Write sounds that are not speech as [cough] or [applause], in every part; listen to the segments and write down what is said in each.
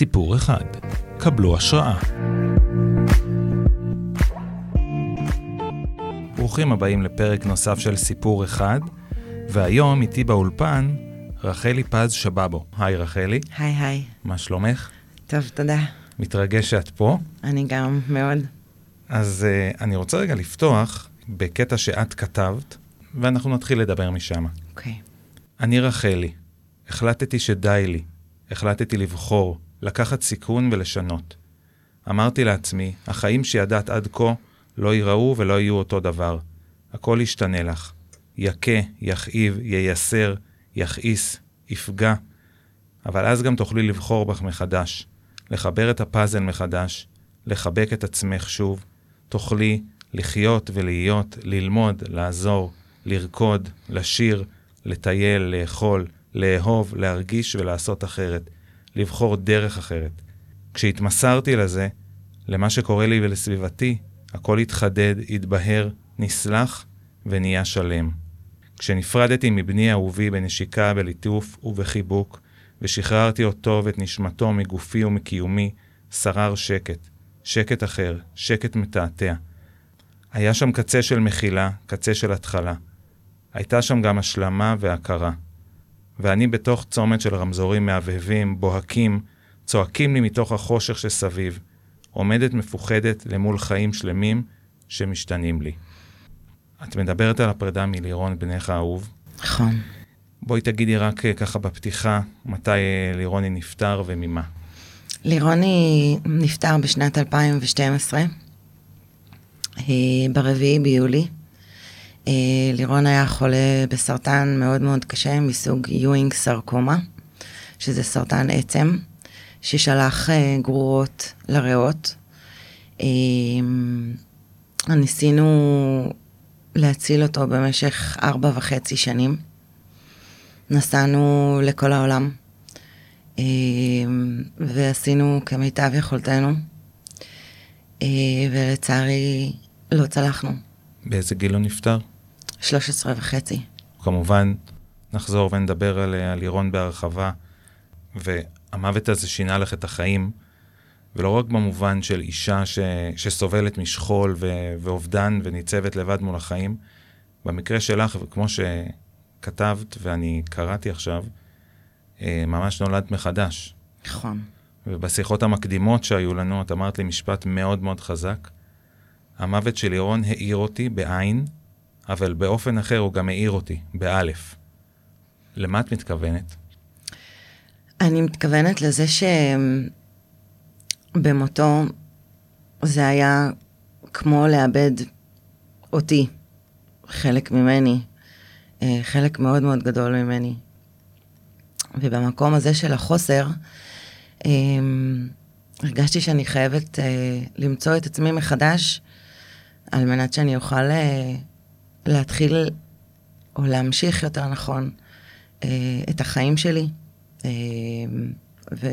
סיפור אחד. קבלו השראה. ברוכים הבאים לפרק נוסף של סיפור אחד, והיום איתי באולפן רחלי פז שבבו. היי רחלי. היי היי. מה שלומך? טוב, תודה. מתרגש שאת פה. אני גם מאוד. אז uh, אני רוצה רגע לפתוח בקטע שאת כתבת, ואנחנו נתחיל לדבר משם. אוקיי. Okay. אני רחלי, החלטתי שדי לי, החלטתי לבחור, לקחת סיכון ולשנות. אמרתי לעצמי, החיים שידעת עד כה לא ייראו ולא יהיו אותו דבר. הכל ישתנה לך. יכה, יכאיב, ייסר, יכעיס, יפגע. אבל אז גם תוכלי לבחור בך מחדש, לחבר את הפאזל מחדש, לחבק את עצמך שוב. תוכלי לחיות ולהיות, ללמוד, לעזור, לרקוד, לשיר, לטייל, לאכול, לאהוב, להרגיש ולעשות אחרת, לבחור דרך אחרת. כשהתמסרתי לזה, למה שקורה לי ולסביבתי, הכל התחדד, התבהר, נסלח ונהיה שלם. כשנפרדתי מבני אהובי בנשיקה, בליטוף ובחיבוק, ושחררתי אותו ואת נשמתו מגופי ומקיומי, שרר שקט. שקט אחר, שקט מתעתע. היה שם קצה של מחילה, קצה של התחלה. הייתה שם גם השלמה והכרה. ואני בתוך צומת של רמזורים מהבהבים, בוהקים, צועקים לי מתוך החושך שסביב, עומדת מפוחדת למול חיים שלמים שמשתנים לי. את מדברת על הפרידה מלירון, בנך האהוב. נכון. בואי תגידי רק אה, ככה בפתיחה, מתי אה, לירוני נפטר וממה. לירוני נפטר בשנת 2012, אה, ברביעי ביולי. לירון היה חולה בסרטן מאוד מאוד קשה מסוג יואינג סרקומה, שזה סרטן עצם, ששלח גרורות לריאות. ניסינו להציל אותו במשך ארבע וחצי שנים. נסענו לכל העולם, אה, ועשינו כמיטב יכולתנו, אה, ולצערי לא צלחנו. באיזה גיל הוא נפטר? 13 וחצי. כמובן, נחזור ונדבר על, על לירון בהרחבה, והמוות הזה שינה לך את החיים, ולא רק במובן של אישה ש, שסובלת משכול ו, ואובדן וניצבת לבד מול החיים, במקרה שלך, כמו שכתבת ואני קראתי עכשיו, אה, ממש נולדת מחדש. נכון. ובשיחות המקדימות שהיו לנו, את אמרת לי משפט מאוד מאוד חזק. המוות של לירון העיר אותי בעין, אבל באופן אחר הוא גם העיר אותי, באלף. למה את מתכוונת? אני מתכוונת לזה שבמותו זה היה כמו לאבד אותי, חלק ממני, אה, חלק מאוד מאוד גדול ממני. ובמקום הזה של החוסר, אמ, הרגשתי שאני חייבת אה, למצוא את עצמי מחדש, על מנת שאני אוכל אה, להתחיל, או להמשיך יותר נכון, אה, את החיים שלי, ו-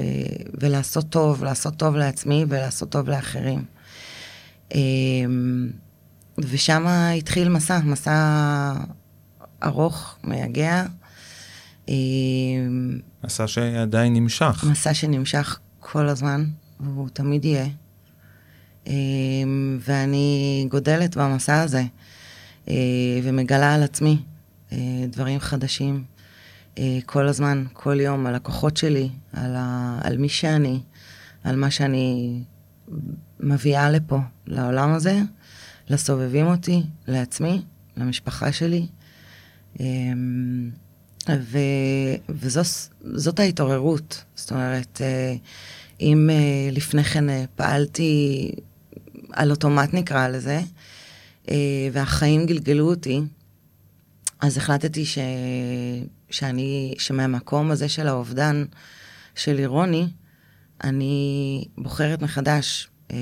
ולעשות טוב, לעשות טוב לעצמי ולעשות טוב לאחרים. ושם התחיל מסע, מסע ארוך, מייגע. מסע שעדיין נמשך. מסע שנמשך כל הזמן, והוא תמיד יהיה. ואני גודלת במסע הזה, ומגלה על עצמי דברים חדשים. כל הזמן, כל יום, על הכוחות שלי, על, ה, על מי שאני, על מה שאני מביאה לפה, לעולם הזה, לסובבים אותי, לעצמי, למשפחה שלי. ו, וזאת ההתעוררות. זאת אומרת, אה, אם אה, לפני כן אה, פעלתי על אוטומט נקרא לזה, והחיים גלגלו אותי, אז החלטתי ש... שאני, שמהמקום הזה של האובדן של אירוני, אני בוחרת מחדש אה,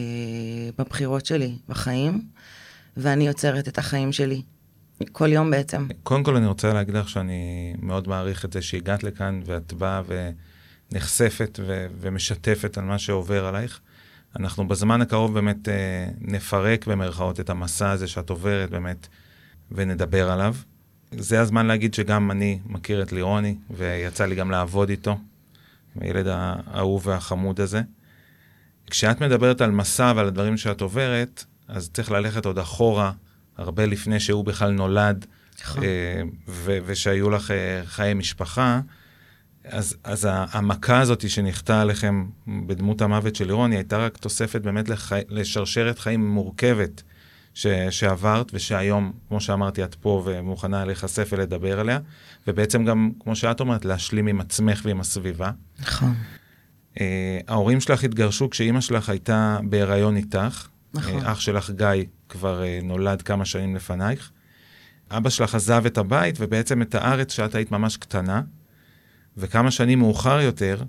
בבחירות שלי בחיים, ואני יוצרת את החיים שלי. כל יום בעצם. קודם כל אני רוצה להגיד לך שאני מאוד מעריך את זה שהגעת לכאן ואת באה ונחשפת ו- ומשתפת על מה שעובר עלייך. אנחנו בזמן הקרוב באמת אה, נפרק במרכאות את המסע הזה שאת עוברת באמת ונדבר עליו. זה הזמן להגיד שגם אני מכיר את לירוני ויצא לי גם לעבוד איתו. הילד האהוב והחמוד הזה. כשאת מדברת על מסע ועל הדברים שאת עוברת, אז צריך ללכת עוד אחורה, הרבה לפני שהוא בכלל נולד, נכון. אה, ושהיו לך אה, חיי משפחה. אז, אז המכה הזאת שנחתה עליכם בדמות המוות של לירון, היא הייתה רק תוספת באמת לחי, לשרשרת חיים מורכבת ש, שעברת, ושהיום, כמו שאמרתי, את פה ומוכנה להיחשף ולדבר עליה, ובעצם גם, כמו שאת אומרת, להשלים עם עצמך ועם הסביבה. נכון. Uh, ההורים שלך התגרשו כשאימא שלך הייתה בהיריון איתך. נכון. Uh, אח שלך גיא כבר uh, נולד כמה שנים לפנייך. אבא שלך עזב את הבית ובעצם את הארץ שאת היית ממש קטנה. וכמה שנים מאוחר יותר,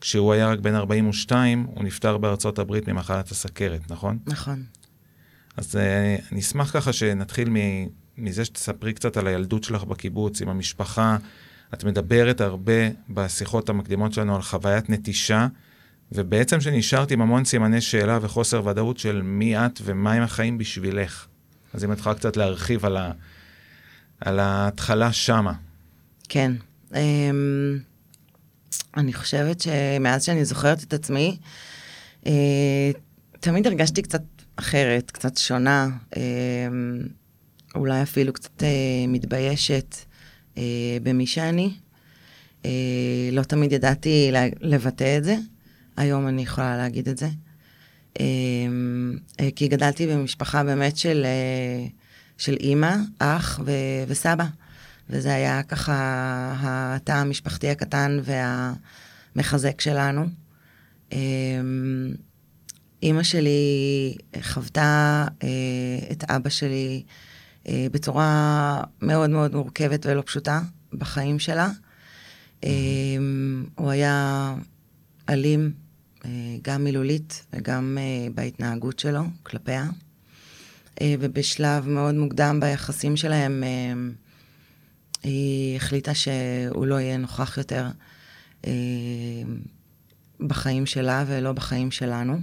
כשהוא היה רק בן 42, הוא נפטר בארצות הברית ממחלת הסכרת, נכון? נכון. אז uh, אני אשמח ככה שנתחיל מזה שתספרי קצת על הילדות שלך בקיבוץ, עם המשפחה. את מדברת הרבה בשיחות המקדימות שלנו על חוויית נטישה, ובעצם שנשארת עם המון סימני שאלה וחוסר ודאות של מי את ומה הם החיים בשבילך. אז אם את יכולה קצת להרחיב על, ה, על ההתחלה שמה. כן. Um, אני חושבת שמאז שאני זוכרת את עצמי, uh, תמיד הרגשתי קצת אחרת, קצת שונה, uh, אולי אפילו קצת uh, מתביישת uh, במי שאני. לא תמיד ידעתי לבטא את זה, היום אני יכולה להגיד את זה. Uh, כי גדלתי במשפחה באמת של, של אימא, אח ו- וסבא. וזה היה ככה התא המשפחתי הקטן והמחזק שלנו. אימא שלי חוותה אה, את אבא שלי אה, בצורה מאוד מאוד מורכבת ולא פשוטה בחיים שלה. הוא היה אלים, אה, גם מילולית וגם בהתנהגות שלו כלפיה. ובשלב מאוד מוקדם ביחסים שלהם, היא החליטה שהוא לא יהיה נוכח יותר אה, בחיים שלה ולא בחיים שלנו.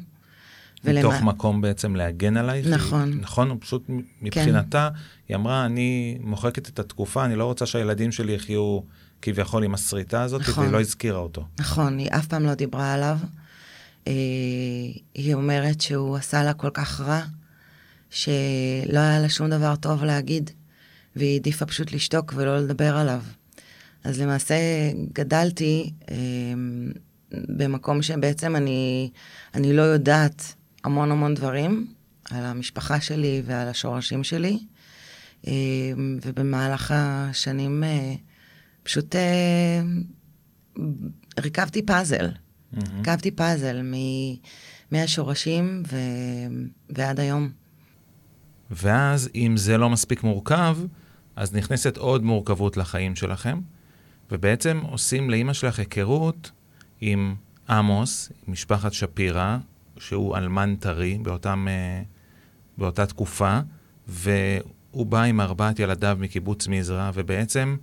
מתוך ולמה... מקום בעצם להגן עלייך? נכון. היא, נכון, הוא פשוט מבחינתה, כן. היא אמרה, אני מוחקת את התקופה, אני לא רוצה שהילדים שלי יחיו כביכול עם הסריטה הזאת, נכון. והיא לא הזכירה אותו. נכון, היא אף פעם לא דיברה עליו. אה, היא אומרת שהוא עשה לה כל כך רע, שלא היה לה שום דבר טוב להגיד. והיא העדיפה פשוט לשתוק ולא לדבר עליו. אז למעשה גדלתי אה, במקום שבעצם אני, אני לא יודעת המון המון דברים על המשפחה שלי ועל השורשים שלי, אה, ובמהלך השנים אה, פשוט אה, רכבתי פאזל. Mm-hmm. רכבתי פאזל מ, מהשורשים ו, ועד היום. ואז, אם זה לא מספיק מורכב, אז נכנסת עוד מורכבות לחיים שלכם, ובעצם עושים לאימא שלך היכרות עם עמוס, עם משפחת שפירא, שהוא אלמן טרי באותם, אה, באותה תקופה, והוא בא עם ארבעת ילדיו מקיבוץ מזרע, ובעצם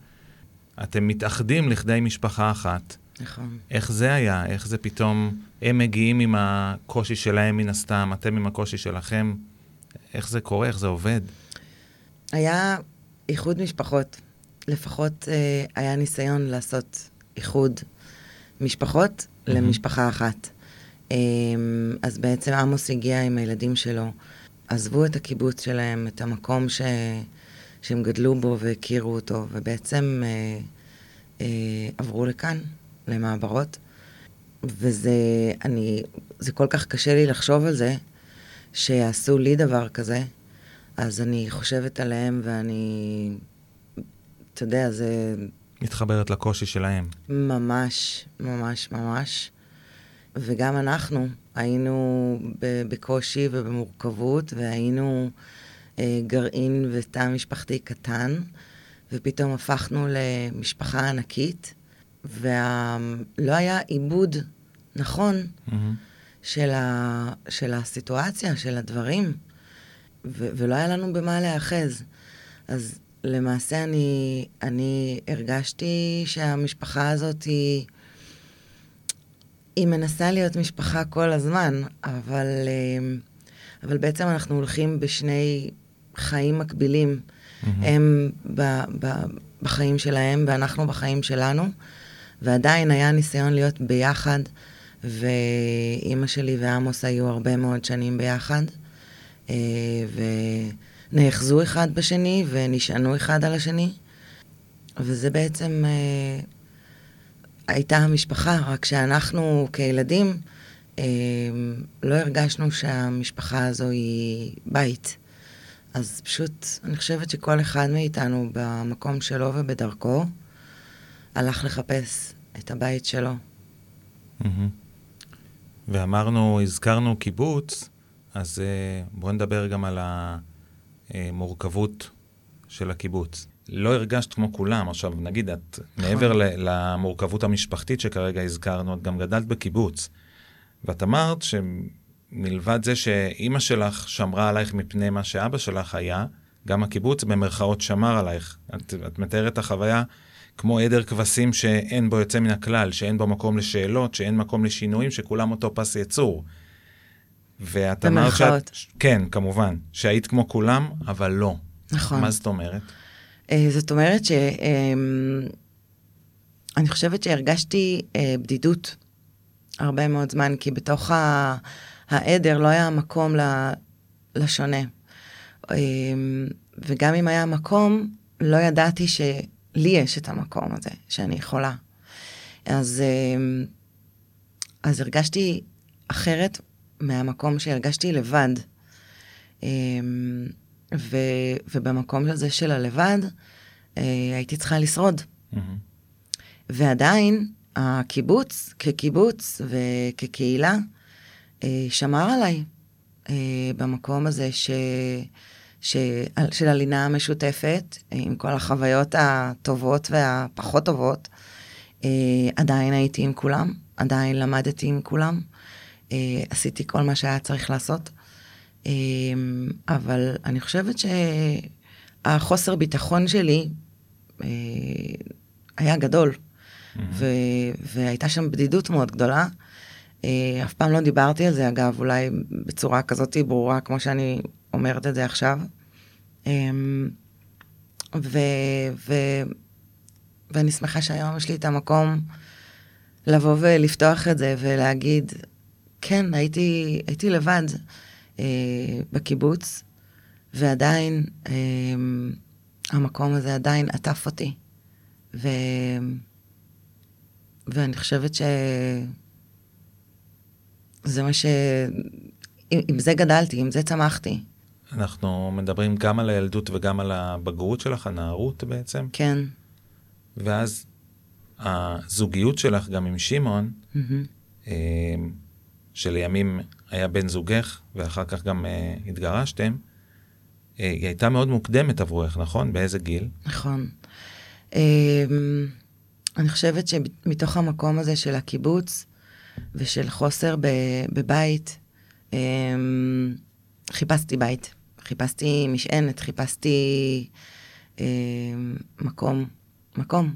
אתם מתאחדים לכדי משפחה אחת. נכון. איך זה היה? איך זה פתאום, הם מגיעים עם הקושי שלהם מן הסתם, אתם עם הקושי שלכם. איך זה קורה? איך זה עובד? היה איחוד משפחות. לפחות אה, היה ניסיון לעשות איחוד משפחות mm-hmm. למשפחה אחת. אה, אז בעצם עמוס הגיע עם הילדים שלו, עזבו את הקיבוץ שלהם, את המקום ש... שהם גדלו בו והכירו אותו, ובעצם אה, אה, עברו לכאן, למעברות. וזה, אני, זה כל כך קשה לי לחשוב על זה, שיעשו לי דבר כזה, אז אני חושבת עליהם ואני, אתה יודע, זה... מתחברת לקושי שלהם. ממש, ממש, ממש. וגם אנחנו היינו בקושי ובמורכבות, והיינו אה, גרעין ותא משפחתי קטן, ופתאום הפכנו למשפחה ענקית, ולא היה עיבוד נכון mm-hmm. של, ה, של הסיטואציה, של הדברים. ו- ולא היה לנו במה להיאחז. אז למעשה אני, אני הרגשתי שהמשפחה הזאת היא, היא מנסה להיות משפחה כל הזמן, אבל, אמ, אבל בעצם אנחנו הולכים בשני חיים מקבילים. Mm-hmm. הם ב, ב, בחיים שלהם ואנחנו בחיים שלנו, ועדיין היה ניסיון להיות ביחד, ואימא שלי ועמוס היו הרבה מאוד שנים ביחד, ונאחזו אחד בשני ונשענו אחד על השני, וזה בעצם אה, הייתה המשפחה, רק שאנחנו כילדים אה, לא הרגשנו שהמשפחה הזו היא בית. אז פשוט, אני חושבת שכל אחד מאיתנו במקום שלו ובדרכו, הלך לחפש את הבית שלו. ואמרנו, הזכרנו קיבוץ, אז אה, בואו נדבר גם על המורכבות של הקיבוץ. לא הרגשת כמו כולם, עכשיו נגיד, את נכון. מעבר למורכבות המשפחתית שכרגע הזכרנו, את גם גדלת בקיבוץ. ואת אמרת שמלבד זה שאימא שלך שמרה עלייך מפני מה שאבא שלך היה, גם הקיבוץ במרכאות שמר עלייך. את, את מתארת את החוויה כמו עדר כבשים שאין בו יוצא מן הכלל, שאין בו מקום לשאלות, שאין מקום לשינויים, שכולם אותו פס יצור. ואת אמרת. שאת... כן, כמובן. שהיית כמו כולם, אבל לא. נכון. מה זאת אומרת? אה, זאת אומרת ש... אה, אני חושבת שהרגשתי אה, בדידות הרבה מאוד זמן, כי בתוך ה- העדר לא היה מקום ל- לשונה. אה, וגם אם היה מקום, לא ידעתי שלי יש את המקום הזה, שאני יכולה. אז, אה, אז הרגשתי אחרת מהמקום שהרגשתי לבד. אה, ו, ובמקום הזה של הלבד, אה, הייתי צריכה לשרוד. ועדיין, הקיבוץ, כקיבוץ וכקהילה, אה, שמר עליי אה, במקום הזה ש, ש, של הלינה המשותפת, עם כל החוויות הטובות והפחות טובות. עדיין הייתי עם כולם, עדיין למדתי עם כולם, עשיתי כל מה שהיה צריך לעשות. אה, אבל אני חושבת שהחוסר ביטחון שלי אה, היה גדול, ו- והייתה שם בדידות מאוד גדולה. אה, אף פעם לא דיברתי על זה, אגב, אולי בצורה כזאת ברורה, כמו שאני אומרת את זה עכשיו. אה, ו- ו- ואני שמחה שהיום יש לי את המקום לבוא ולפתוח את זה ולהגיד, כן, הייתי, הייתי לבד אה, בקיבוץ, ועדיין אה, המקום הזה עדיין עטף אותי. ו... ואני חושבת שזה מה ש... עם, עם זה גדלתי, עם זה צמחתי, אנחנו מדברים גם על הילדות וגם על הבגרות שלך, הנערות בעצם, כן. ואז הזוגיות שלך גם עם שמעון, מהמם. אה, שלימים היה בן זוגך, ואחר כך גם אה, התגרשתם, אה, היא הייתה מאוד מוקדמת עבורך, נכון? באיזה גיל? נכון. אמ, אני חושבת שמתוך המקום הזה של הקיבוץ ושל חוסר ב- בבית, אמ, חיפשתי בית. חיפשתי משענת, חיפשתי אמ, מקום, מקום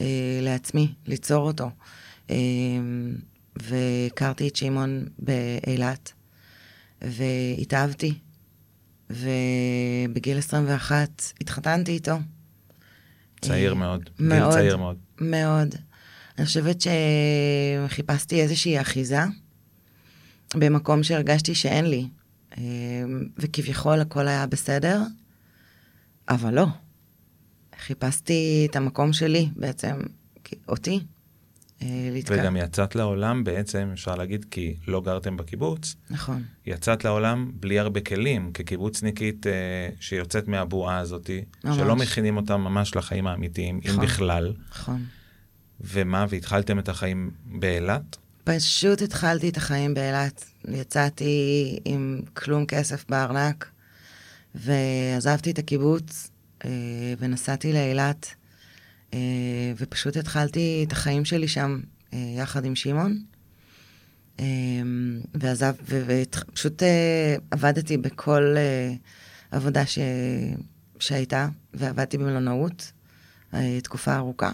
אה, לעצמי, ליצור אותו. אמ, והכרתי את שמעון באילת, והתאהבתי. ובגיל 21 התחתנתי איתו. צעיר אה, מאוד. גיל מאוד. צעיר מאוד. מאוד. אני חושבת שחיפשתי איזושהי אחיזה במקום שהרגשתי שאין לי, וכביכול הכל היה בסדר, אבל לא. חיפשתי את המקום שלי בעצם, אותי, אה, להתקרב. וגם יצאת לעולם בעצם, אפשר להגיד, כי לא גרתם בקיבוץ, נכון, יצאת לעולם בלי הרבה כלים, כקיבוצניקית אה, שיוצאת מהבועה הזאת, ממש. שלא מכינים אותם ממש לחיים האמיתיים, אם נכון. בכלל. נכון. ומה, והתחלתם את החיים באילת? פשוט התחלתי את החיים באילת. יצאתי עם כלום כסף בארנק, ועזבתי את הקיבוץ, אה, ונסעתי לאילת, ופשוט התחלתי את החיים שלי שם, אה, יחד עם שמעון. אה, ועזב, ופשוט עבדתי בכל אה, עבודה ש... שהייתה, ועבדתי במלונאות אה, תקופה ארוכה.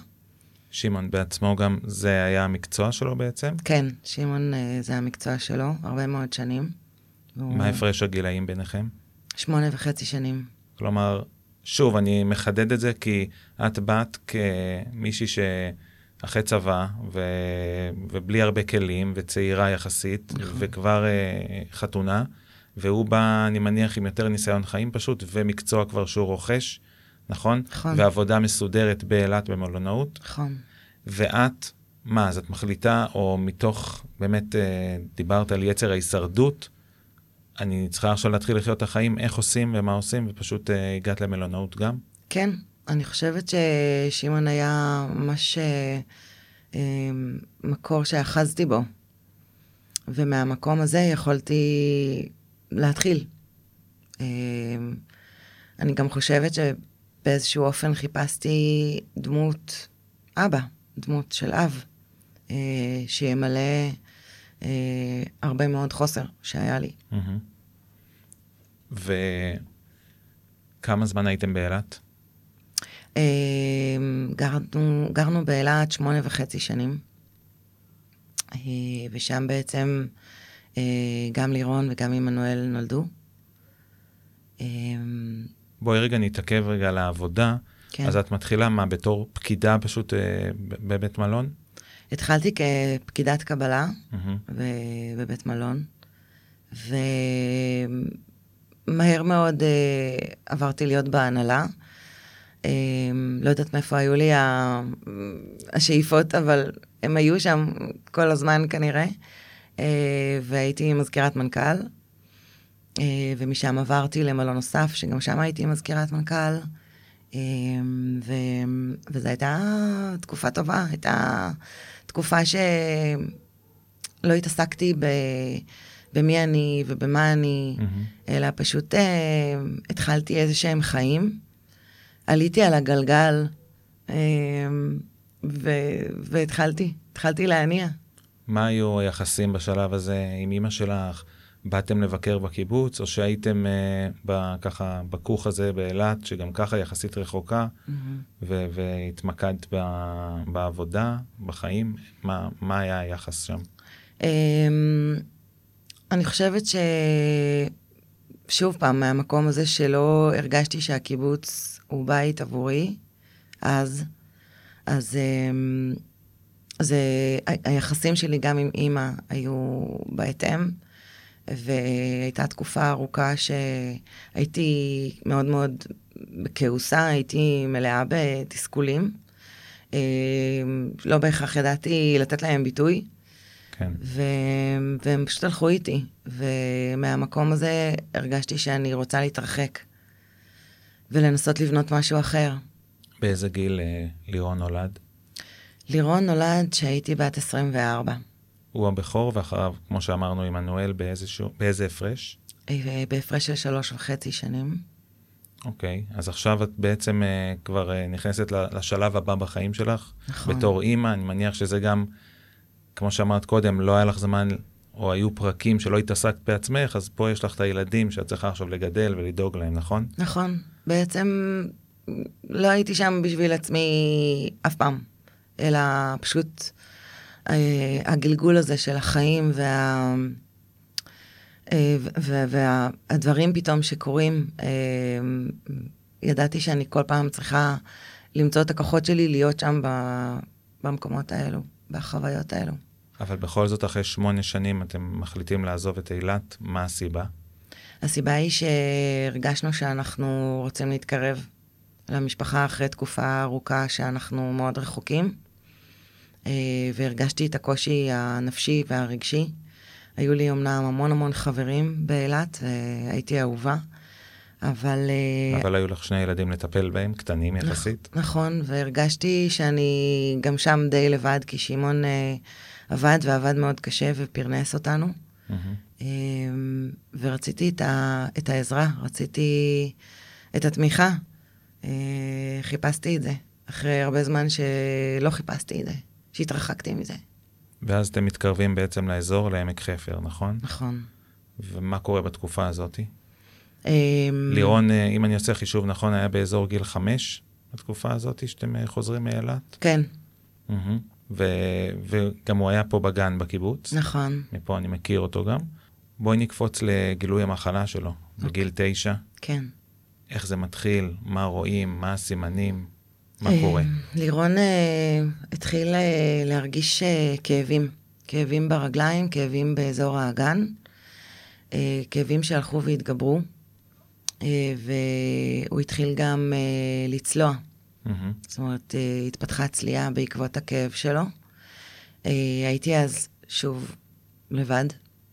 שמעון בעצמו גם, זה היה המקצוע שלו בעצם? כן, שמעון אה, זה המקצוע שלו, הרבה מאוד שנים. מה הפרש הגילאים ביניכם? שמונה וחצי שנים. כלומר, שוב, אני מחדד את זה כי את באת כמישהי אחרי צבא, ו... ובלי הרבה כלים, וצעירה יחסית, נכון. וכבר אה, חתונה, והוא בא, אני מניח, עם יותר ניסיון חיים פשוט, ומקצוע כבר שהוא רוכש, נכון? נכון. ועבודה מסודרת באילת במלונאות. נכון. ואת, מה, אז את מחליטה, או מתוך, באמת, אה, דיברת על יצר ההישרדות, אני צריכה עכשיו להתחיל לחיות את החיים, איך עושים ומה עושים, ופשוט אה, הגעת למלונאות גם? כן, אני חושבת ששמעון היה ממש אה, אה, מקור שאחזתי בו. ומהמקום הזה יכולתי להתחיל. אה, אני גם חושבת שבאיזשהו אופן חיפשתי דמות אבא, דמות של אב, אה, שימלא אה, הרבה מאוד חוסר שהיה לי. וכמה זמן הייתם באילת? אה, גרנו, גרנו באילת שמונה וחצי שנים, אה, ושם בעצם אה, גם לירון וגם עמנואל נולדו. אה, בואי רגע נתעכב רגע על העבודה. כן. אז את מתחילה מה, בתור פקידה פשוט אה, בבית מלון? התחלתי כפקידת קבלה. ב- בבית מלון, ומהר מאוד אה, עברתי להיות בהנהלה. אה, לא יודעת מאיפה היו לי ה- השאיפות, אבל הם היו שם כל הזמן כנראה. אה, והייתי מזכירת מנכ"ל, אה, ומשם עברתי למלון נוסף, שגם שם הייתי מזכירת מנכ"ל. ו... וזו הייתה תקופה טובה, הייתה תקופה שלא התעסקתי ב... במי אני ובמה אני, מהמם. אלא פשוט אה, התחלתי איזה שהם חיים. עליתי על הגלגל אה, ו... והתחלתי, התחלתי להניע. מה היו היחסים בשלב הזה עם אימא שלך? באתם לבקר בקיבוץ, או שהייתם אה, ב, ככה בכוך הזה באילת, שגם ככה יחסית רחוקה, ו- והתמקדת ב- בעבודה, בחיים? מה, מה היה היחס שם? אמ, אני חושבת ש... שוב פעם, מהמקום הזה שלא הרגשתי שהקיבוץ הוא בית עבורי, אז, אז אמ, זה, היחסים שלי גם עם אימא היו בהתאם, והייתה תקופה ארוכה שהייתי מאוד מאוד בכעוסה, הייתי מלאה בתסכולים. אמ, לא בהכרח ידעתי לתת להם ביטוי. כן. ו... והם פשוט הלכו איתי, ומהמקום הזה הרגשתי שאני רוצה להתרחק, ולנסות לבנות משהו אחר. באיזה גיל אה, לירון נולד? לירון נולד כשהייתי בת 24, הוא הבכור, ואחריו, כמו שאמרנו, עמנואל, באיזשהו, באיזה הפרש? אה, בהפרש של שלוש וחצי שנים. אוקיי, אז עכשיו את בעצם אה, כבר אה, נכנסת לשלב הבא בחיים שלך. נכון. בתור אימא, אני מניח שזה גם, כמו שאמרת קודם, לא היה לך זמן, או היו פרקים שלא התעסקת בעצמך, אז פה יש לך את הילדים שאת צריכה עכשיו לגדל ולדאוג להם, נכון? נכון, בעצם לא הייתי שם בשביל עצמי אף פעם, אלא פשוט הגלגול הזה של החיים וה... אה, והדברים פתאום שקורים, אה, ידעתי שאני כל פעם צריכה למצוא את הכוחות שלי להיות שם במקומות האלו, בחוויות האלו. אבל בכל זאת, אחרי שמונה שנים אתם מחליטים לעזוב את אילת, מה הסיבה? הסיבה היא שהרגשנו שאנחנו רוצים להתקרב למשפחה אחרי תקופה ארוכה שאנחנו מאוד רחוקים, אה, והרגשתי את הקושי הנפשי והרגשי. היו לי אמנם המון המון חברים באילת, והייתי אהובה, אבל... אה, אבל היו לך שני ילדים לטפל בהם, קטנים יחסית. נכון, והרגשתי שאני גם שם די לבד, כי שמעון אה, עבד ועבד מאוד קשה ופרנס אותנו. ורציתי את, ה, את העזרה, רציתי את התמיכה. אה, חיפשתי את זה, אחרי הרבה זמן שלא חיפשתי את זה, שהתרחקתי מזה. ואז אתם מתקרבים בעצם לאזור, לעמק חפר, נכון? נכון. ומה קורה בתקופה הזאת? אמ, לירון, אה, אם אני עושה חישוב נכון, היה באזור גיל חמש בתקופה הזאת שאתם אה, חוזרים מאילת? כן. ו- וגם הוא היה פה בגן בקיבוץ, נכון, מפה אני מכיר אותו גם. בואי נקפוץ לגילוי המחלה שלו, בגיל תשע. כן. איך זה מתחיל, מה רואים, מה הסימנים. מה קורה? לירון אה, התחיל אה, להרגיש אה, כאבים. כאבים ברגליים, כאבים באזור האגן, אה, כאבים שהלכו והתגברו, אה, והוא התחיל גם אה, לצלוע. מהמם. זאת אומרת, אה, התפתחה צליעה בעקבות הכאב שלו. אה, הייתי אז שוב לבד,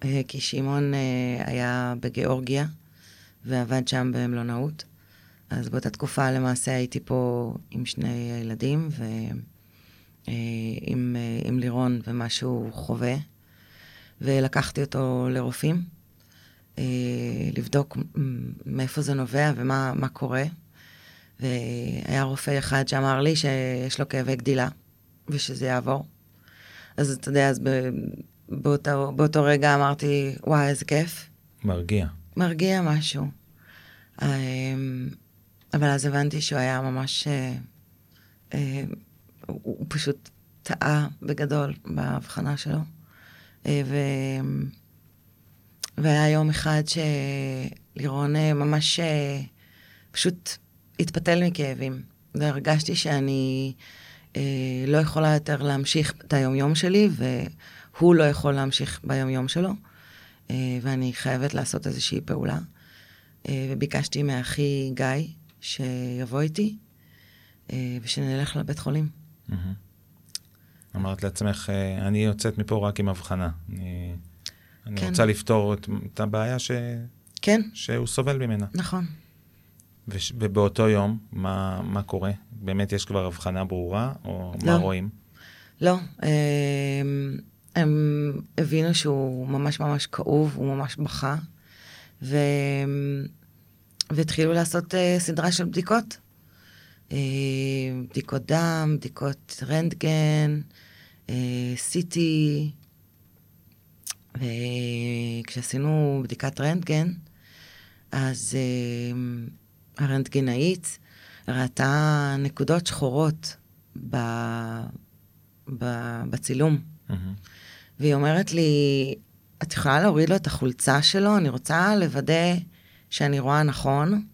אה, כי שמעון אה, היה בגיאורגיה ועבד שם במלונאות. אז באותה תקופה למעשה הייתי פה עם שני הילדים ועם עם לירון ומה שהוא חווה, ולקחתי אותו לרופאים, אה, לבדוק מאיפה זה נובע ומה מה קורה. והיה רופא אחד שאמר לי שיש לו כאבי גדילה, ושזה יעבור. אז אתה יודע, אז ב- באותו, באותו רגע אמרתי, וואי, איזה כיף. מרגיע. מרגיע משהו. אבל אז הבנתי שהוא היה ממש... אה, אה, הוא הוא פשוט טעה בגדול בהבחנה שלו. אה, ו... והיה יום אחד שלירון אה, ממש אה, פשוט התפתל מכאבים. והרגשתי שאני אה, לא יכולה יותר להמשיך את היומיום שלי, והוא לא יכול להמשיך ביומיום שלו. אה, ואני חייבת לעשות איזושהי פעולה. אה, וביקשתי מאחי גיא שיבוא איתי, אה, ושנלך לבית חולים. אמרת לעצמך, אה, אני יוצאת מפה רק עם הבחנה. אני, אני כן. רוצה לפתור את, את הבעיה ש, כן, שהוא סובל ממנה. נכון. וש, ובאותו יום, מה, מה קורה? באמת יש כבר הבחנה ברורה, או מה לא. רואים? לא, אה, הם הבינו שהוא ממש ממש כאוב, הוא ממש בכה, ו... והתחילו לעשות אה, סדרה של בדיקות. אה, בדיקות דם, בדיקות רנטגן, CT, וכשעשינו בדיקת רנטגן, אז אה, הרנטגנאית ראתה נקודות שחורות ב... ב... בצילום. מהמם. והיא אומרת לי, את יכולה להוריד לו את החולצה שלו? אני רוצה לוודא שאני רואה נכון.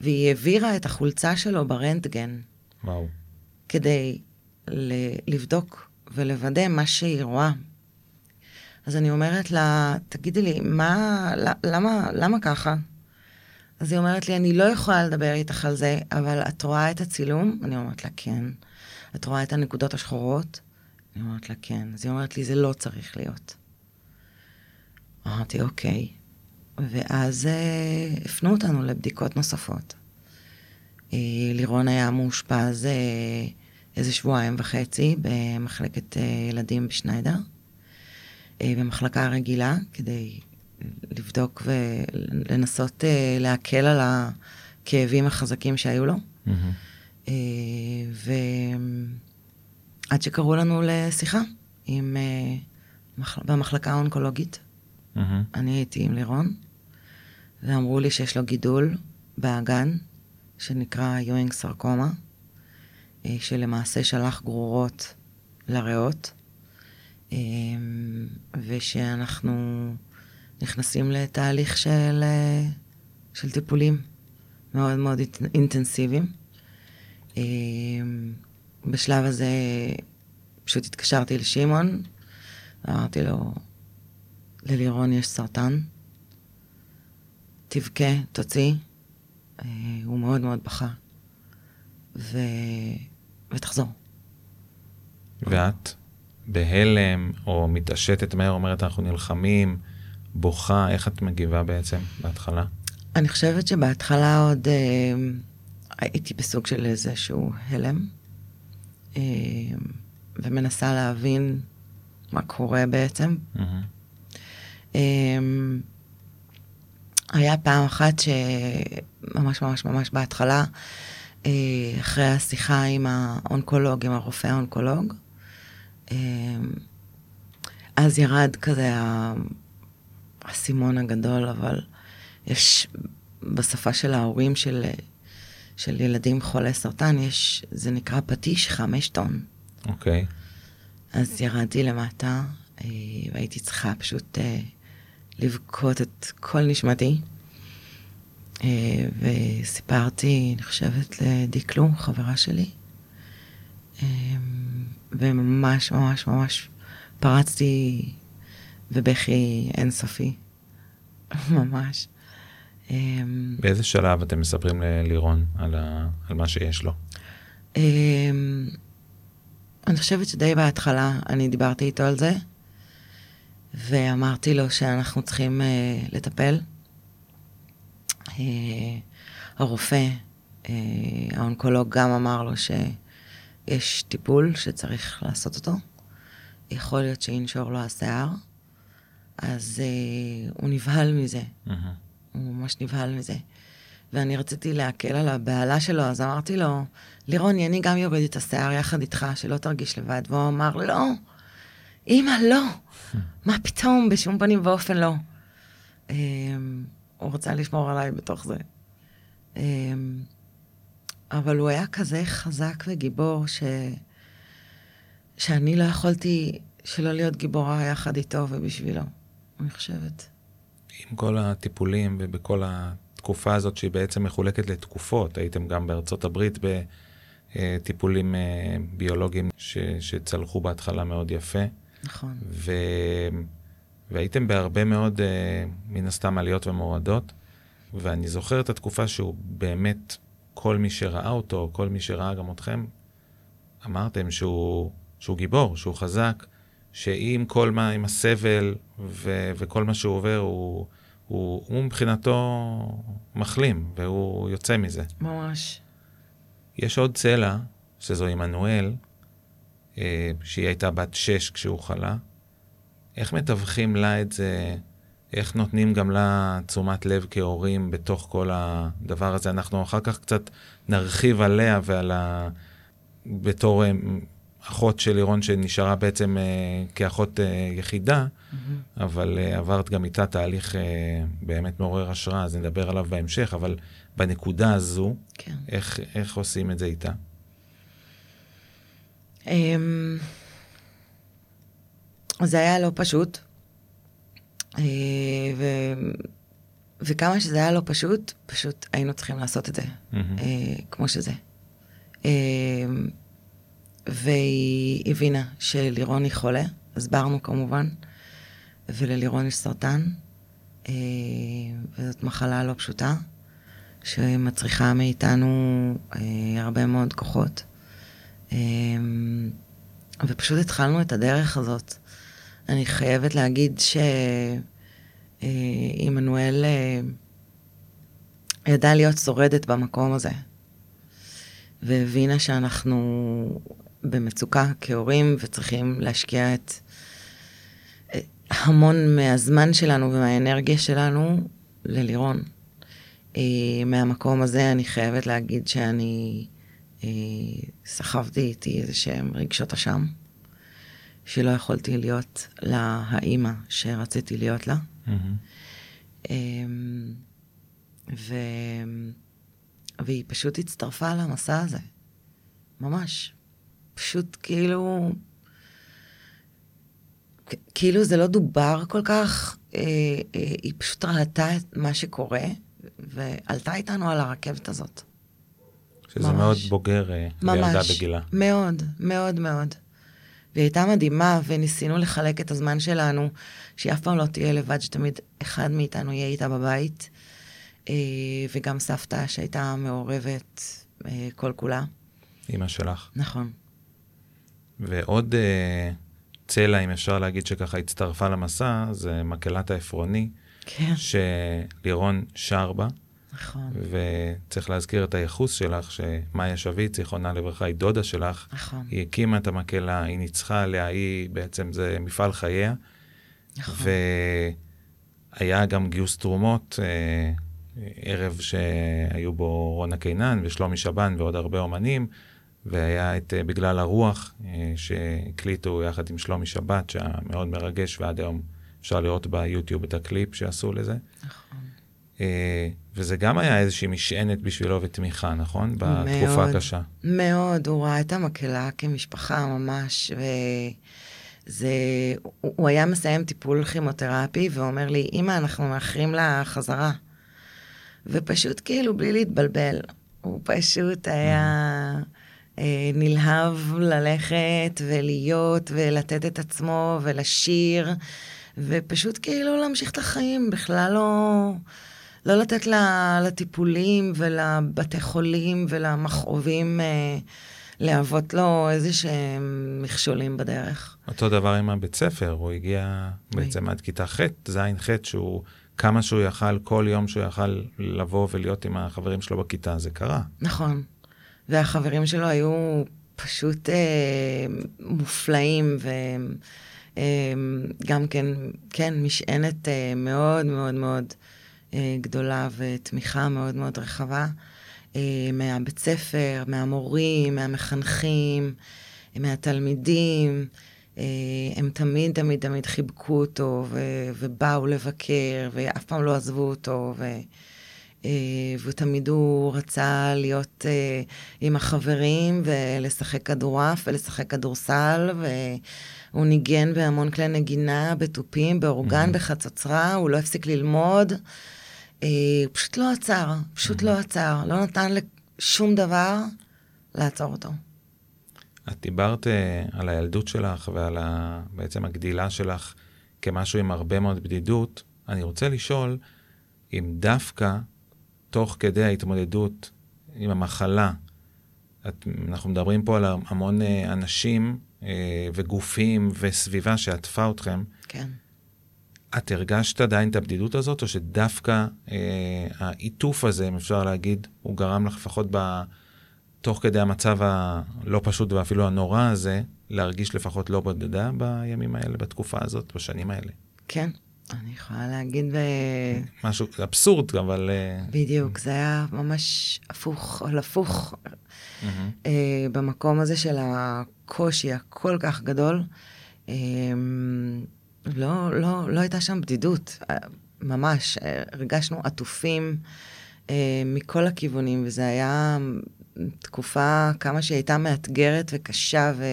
והיא העבירה את החולצה שלו ברנטגן וואו. כדי ל- לבדוק ולוודא מה שהיא רואה. אז אני אומרת לה, תגידי לי, מה, למה, למה ככה? אז היא אומרת לי, אני לא יכולה לדבר איתך על זה, אבל את רואה את הצילום? אני אומרת לה, כן. את רואה את הנקודות השחורות? אני אומרת לה, כן. אז היא אומרת לי, זה לא צריך להיות. אמרתי, אוקיי. ואז אה, הפנו אותנו לבדיקות נוספות. אה, לירון היה מאושפז אה, איזה שבועיים וחצי במחלקת ילדים בשניידר, במחלקה רגילה, כדי לבדוק ולנסות להקל על הכאבים החזקים שהיו לו. אה, ועד שקראו לנו לשיחה עם, מחל... במחלקה האונקולוגית. מהמם. אני הייתי עם לירון, ואמרו לי שיש לו גידול באגן, שנקרא יואינג סרקומה, אה, שלמעשה שלח גרורות לריאות, אה, ושאנחנו נכנסים לתהליך של, אה, של טיפולים מאוד מאוד אינט- אינטנסיביים. בשלב הזה פשוט התקשרתי לשמעון, אמרתי לו, ללירון יש סרטן, תבכה, תוציא. אה, הוא מאוד מאוד בכה. ו... ותחזור. ואת בהלם, או מתעשתת מהר, אומרת, אנחנו נלחמים, בוכה, איך את מגיבה בעצם בהתחלה? אני חושבת שבהתחלה עוד אה, הייתי בסוג של איזשהו הלם, אה, ומנסה להבין מה קורה בעצם. מהמם. אה, היה פעם אחת שממש ממש ממש בהתחלה, אה, אחרי השיחה עם האונקולוג, עם הרופא האונקולוג, אה, אז ירד כזה האסימון הגדול, אבל יש בשפה של ההורים של, של ילדים חולי סרטן, יש, זה נקרא פטיש חמש טון. אוקיי. אז ירדתי למטה, אה, והייתי צריכה פשוט לבכות את כל נשמתי. אה, וסיפרתי, אני חושבת, לדיקלו, חברה שלי, וממש ממש ממש פרצתי בבכי אינסופי, [laughs] ממש. אמ, באיזה שלב אתם מספרים ללירון על, ה... על מה שיש לו? אני חושבת שדי בהתחלה אני דיברתי איתו על זה, ואמרתי לו שאנחנו צריכים uh, לטפל. Uh, הרופא, uh, האונקולוג גם אמר לו שיש טיפול שצריך לעשות אותו. יכול להיות שינשור לו השיער, אז uh, הוא נבהל מזה. Mm-hmm. הוא ממש נבהל מזה. ואני רציתי להקל על הבהלה שלו, אז אמרתי לו, לירוני, אני גם יורד את השיער יחד איתך, שלא תרגיש לבד. והוא אמר, לא, אמא, לא. מה פתאום, בשום פנים ואופן לא. אמ, הוא רצה לשמור עליי בתוך זה. אמ, אבל הוא היה כזה חזק וגיבור, ש... שאני לא יכולתי שלא להיות גיבורה יחד איתו ובשבילו, אני חושבת. עם כל הטיפולים ובכל התקופה הזאת שהיא בעצם מחולקת לתקופות, הייתם גם בארצות הברית בטיפולים אה, ביולוגיים ש, שצלחו בהתחלה מאוד יפה. נכון. ו... והייתם בהרבה מאוד, אה, מן הסתם, עליות ומורדות, ואני זוכר את התקופה שהוא באמת, כל מי שראה אותו, כל מי שראה גם אתכם, אמרתם שהוא, שהוא גיבור, שהוא חזק, שעם כל מה, עם הסבל ו, וכל מה שהוא עובר, הוא, הוא, הוא מבחינתו מחלים, והוא יוצא מזה. ממש. יש עוד צלע, שזו עמנואל, שהיא הייתה בת שש כשהוא חלה. איך מתווכים לה את זה? איך נותנים גם לה תשומת לב כהורים בתוך כל הדבר הזה? אנחנו אחר כך קצת נרחיב עליה ועל ה... בתור אה, אחות של לירון שנשארה בעצם uh, כאחות יחידה, mm-hmm. אבל עברת גם איתה תהליך באמת מעורר השראה, אז נדבר עליו בהמשך, אבל בנקודה הזו, כן. איך, איך עושים את זה איתה? Um, זה היה לא פשוט, uh, ו... וכמה שזה היה לא פשוט, פשוט היינו צריכים לעשות את זה, mm-hmm. כמו שזה. Uh, והיא הבינה שלירון היא חולה, הסברנו כמובן, וללירון יש סרטן, אה, וזאת מחלה לא פשוטה, שמצריכה מאיתנו אה, הרבה מאוד כוחות. אה, ופשוט התחלנו את הדרך הזאת. אני חייבת להגיד שעמנואל ידעה להיות שורדת במקום הזה, והבינה שאנחנו במצוקה כהורים וצריכים להשקיע את המון מהזמן שלנו ומהאנרגיה שלנו ללירון. אה, מהמקום הזה אני חייבת להגיד שאני אה, סחבתי איתי איזה שהם רגשות אשם, שלא יכולתי להיות לה האימא שרציתי להיות לה. Mm-hmm. ו... והיא פשוט הצטרפה למסע הזה, ממש. פשוט כאילו, כאילו זה לא דובר כל כך, אה, אה, היא פשוט ראתה את מה שקורה, ועלתה איתנו על הרכבת הזאת. שזה ממש. מאוד בוגר אה, לילדה בגילה. מאוד, מאוד מאוד. והיא הייתה מדהימה, וניסינו לחלק את הזמן שלנו, שהיא אף פעם לא תהיה לבד, שתמיד אחד מאיתנו יהיה איתה בבית. אה, וגם סבתא שהייתה מעורבת אה, כל כולה. אימא שלך. נכון. ועוד צלע, אם אפשר להגיד שככה הצטרפה למסע, זה מקהלת העפרוני, כן. שלירון שר בה. נכון. וצריך להזכיר את הייחוס שלך, שמאיה שביט, זיכרונה לברכה, היא דודה שלך. נכון. היא הקימה את המקהלה, היא ניצחה עליה, היא בעצם, זה מפעל חייה. נכון. והיה גם גיוס תרומות, אה, ערב שהיו בו רונה קינן ושלומי שבן ועוד הרבה אומנים. והיה את uh, בגלל הרוח, uh, שהקליטו יחד עם שלומי שבת, שהיה מאוד מרגש, ועד היום אפשר לראות ביוטיוב את הקליפ שעשו לזה. נכון. Uh, וזה גם היה איזושהי משענת בשבילו ותמיכה, נכון? בתקופה מאוד, הקשה. מאוד, הוא ראה את המקהלה כמשפחה ממש, וזה... הוא, הוא היה מסיים טיפול כימותרפי ואומר לי, אמא, אנחנו מאחרים לה חזרה. ופשוט כאילו, בלי להתבלבל, הוא פשוט היה... אה, נלהב ללכת ולהיות ולתת את עצמו ולשיר, ופשוט כאילו להמשיך את החיים, בכלל לא, לא לתת לטיפולים ולבתי חולים ולמכאובים אה, להוות לו איזה שהם מכשולים בדרך. אותו דבר עם הבית ספר, הוא הגיע בעצם עד כיתה ח', ז', ח', שהוא, כמה שהוא יכל, כל יום שהוא יכל לבוא ולהיות עם החברים שלו בכיתה, זה קרה. נכון. והחברים שלו היו פשוט אה, מופלאים, וגם אה, כן, כן, משענת אה, מאוד מאוד מאוד גדולה ותמיכה מאוד מאוד רחבה. אה, מהבית ספר, מהמורים, מהמחנכים, מהתלמידים. אה, הם תמיד תמיד תמיד חיבקו אותו ו- ובאו לבקר ואף פעם לא עזבו אותו. ו- אה, ותמיד הוא רצה להיות אה, עם החברים ולשחק כדורעף ולשחק כדורסל, והוא ניגן בהמון כלי נגינה, בתופים, באורגן, mm-hmm. בחצוצרה, הוא לא הפסיק ללמוד. הוא פשוט לא עצר, פשוט. לא עצר, לא נתן לשום דבר לעצור אותו. את דיברת uh, על הילדות שלך ועל ה, בעצם הגדילה שלך כמשהו עם הרבה מאוד בדידות. אני רוצה לשאול אם דווקא תוך כדי ההתמודדות עם המחלה, את, אנחנו מדברים פה על המון uh, אנשים וגופים וסביבה שעטפה אתכם. כן. את הרגשת עדיין את הבדידות הזאת, או שדווקא אה, העיטוף הזה, אם אפשר להגיד, הוא גרם לך לפחות ב... תוך כדי המצב הלא פשוט ואפילו הנורא הזה, להרגיש לפחות לא בודדה בימים האלה, בתקופה הזאת, בשנים האלה. כן, אני יכולה להגיד ב... משהו אבסורד, אבל... אה, בדיוק, זה היה ממש הפוך על הפוך. Mm-hmm. במקום הזה של הקושי הכל כך גדול, אה, לא, לא, לא הייתה שם בדידות, ממש, הרגשנו עטופים מכל הכיוונים, וזה היה תקופה, כמה שהיא הייתה מאתגרת וקשה ו,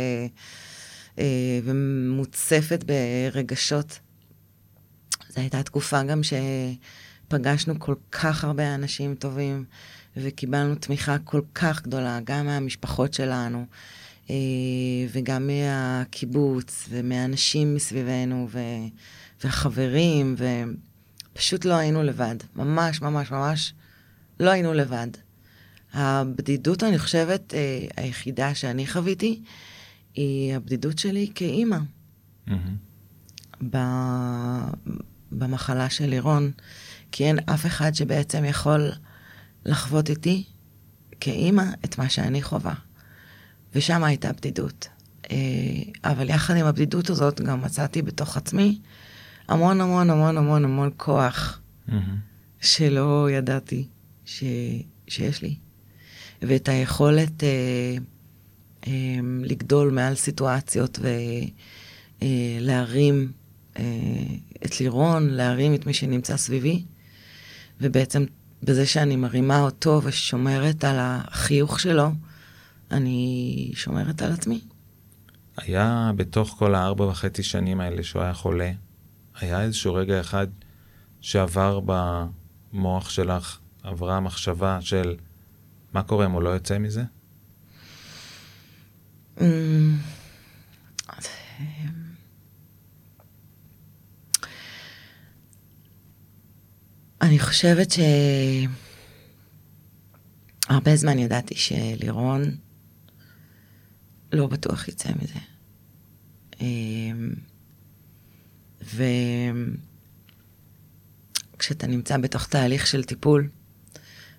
אה, ומוצפת ברגשות. זו הייתה תקופה גם שפגשנו כל כך הרבה אנשים טובים, וקיבלנו תמיכה כל כך גדולה, גם מהמשפחות שלנו, אה, וגם מהקיבוץ, ומאנשים מסביבנו, ו, והחברים, ופשוט לא היינו לבד. ממש, ממש, ממש לא היינו לבד. הבדידות, אני חושבת, אה, היחידה שאני חוויתי, היא הבדידות שלי כאימא. Mm-hmm. במחלה של לירון, כי אין אף אחד שבעצם יכול לחוות איתי כאימא את מה שאני חווה. ושם הייתה בדידות. אה, אבל יחד עם הבדידות הזאת גם מצאתי בתוך עצמי המון המון המון המון המון כוח mm-hmm. שלא ידעתי ש... שיש לי. ואת היכולת אה, אה, לגדול מעל סיטואציות ולהרים אה, אה, את לירון, להרים את מי שנמצא סביבי, ובעצם בזה שאני מרימה אותו ושומרת על החיוך שלו, אני שומרת על עצמי. היה בתוך כל הארבע וחצי שנים האלה שהוא היה חולה, היה איזשהו רגע אחד שעבר במוח שלך, עברה מחשבה של מה קורה אם הוא לא יוצא מזה? אמ, אני חושבת שהרבה זמן ידעתי שלירון לא בטוח יצא מזה. אמ, וכשאתה נמצא בתוך תהליך של טיפול,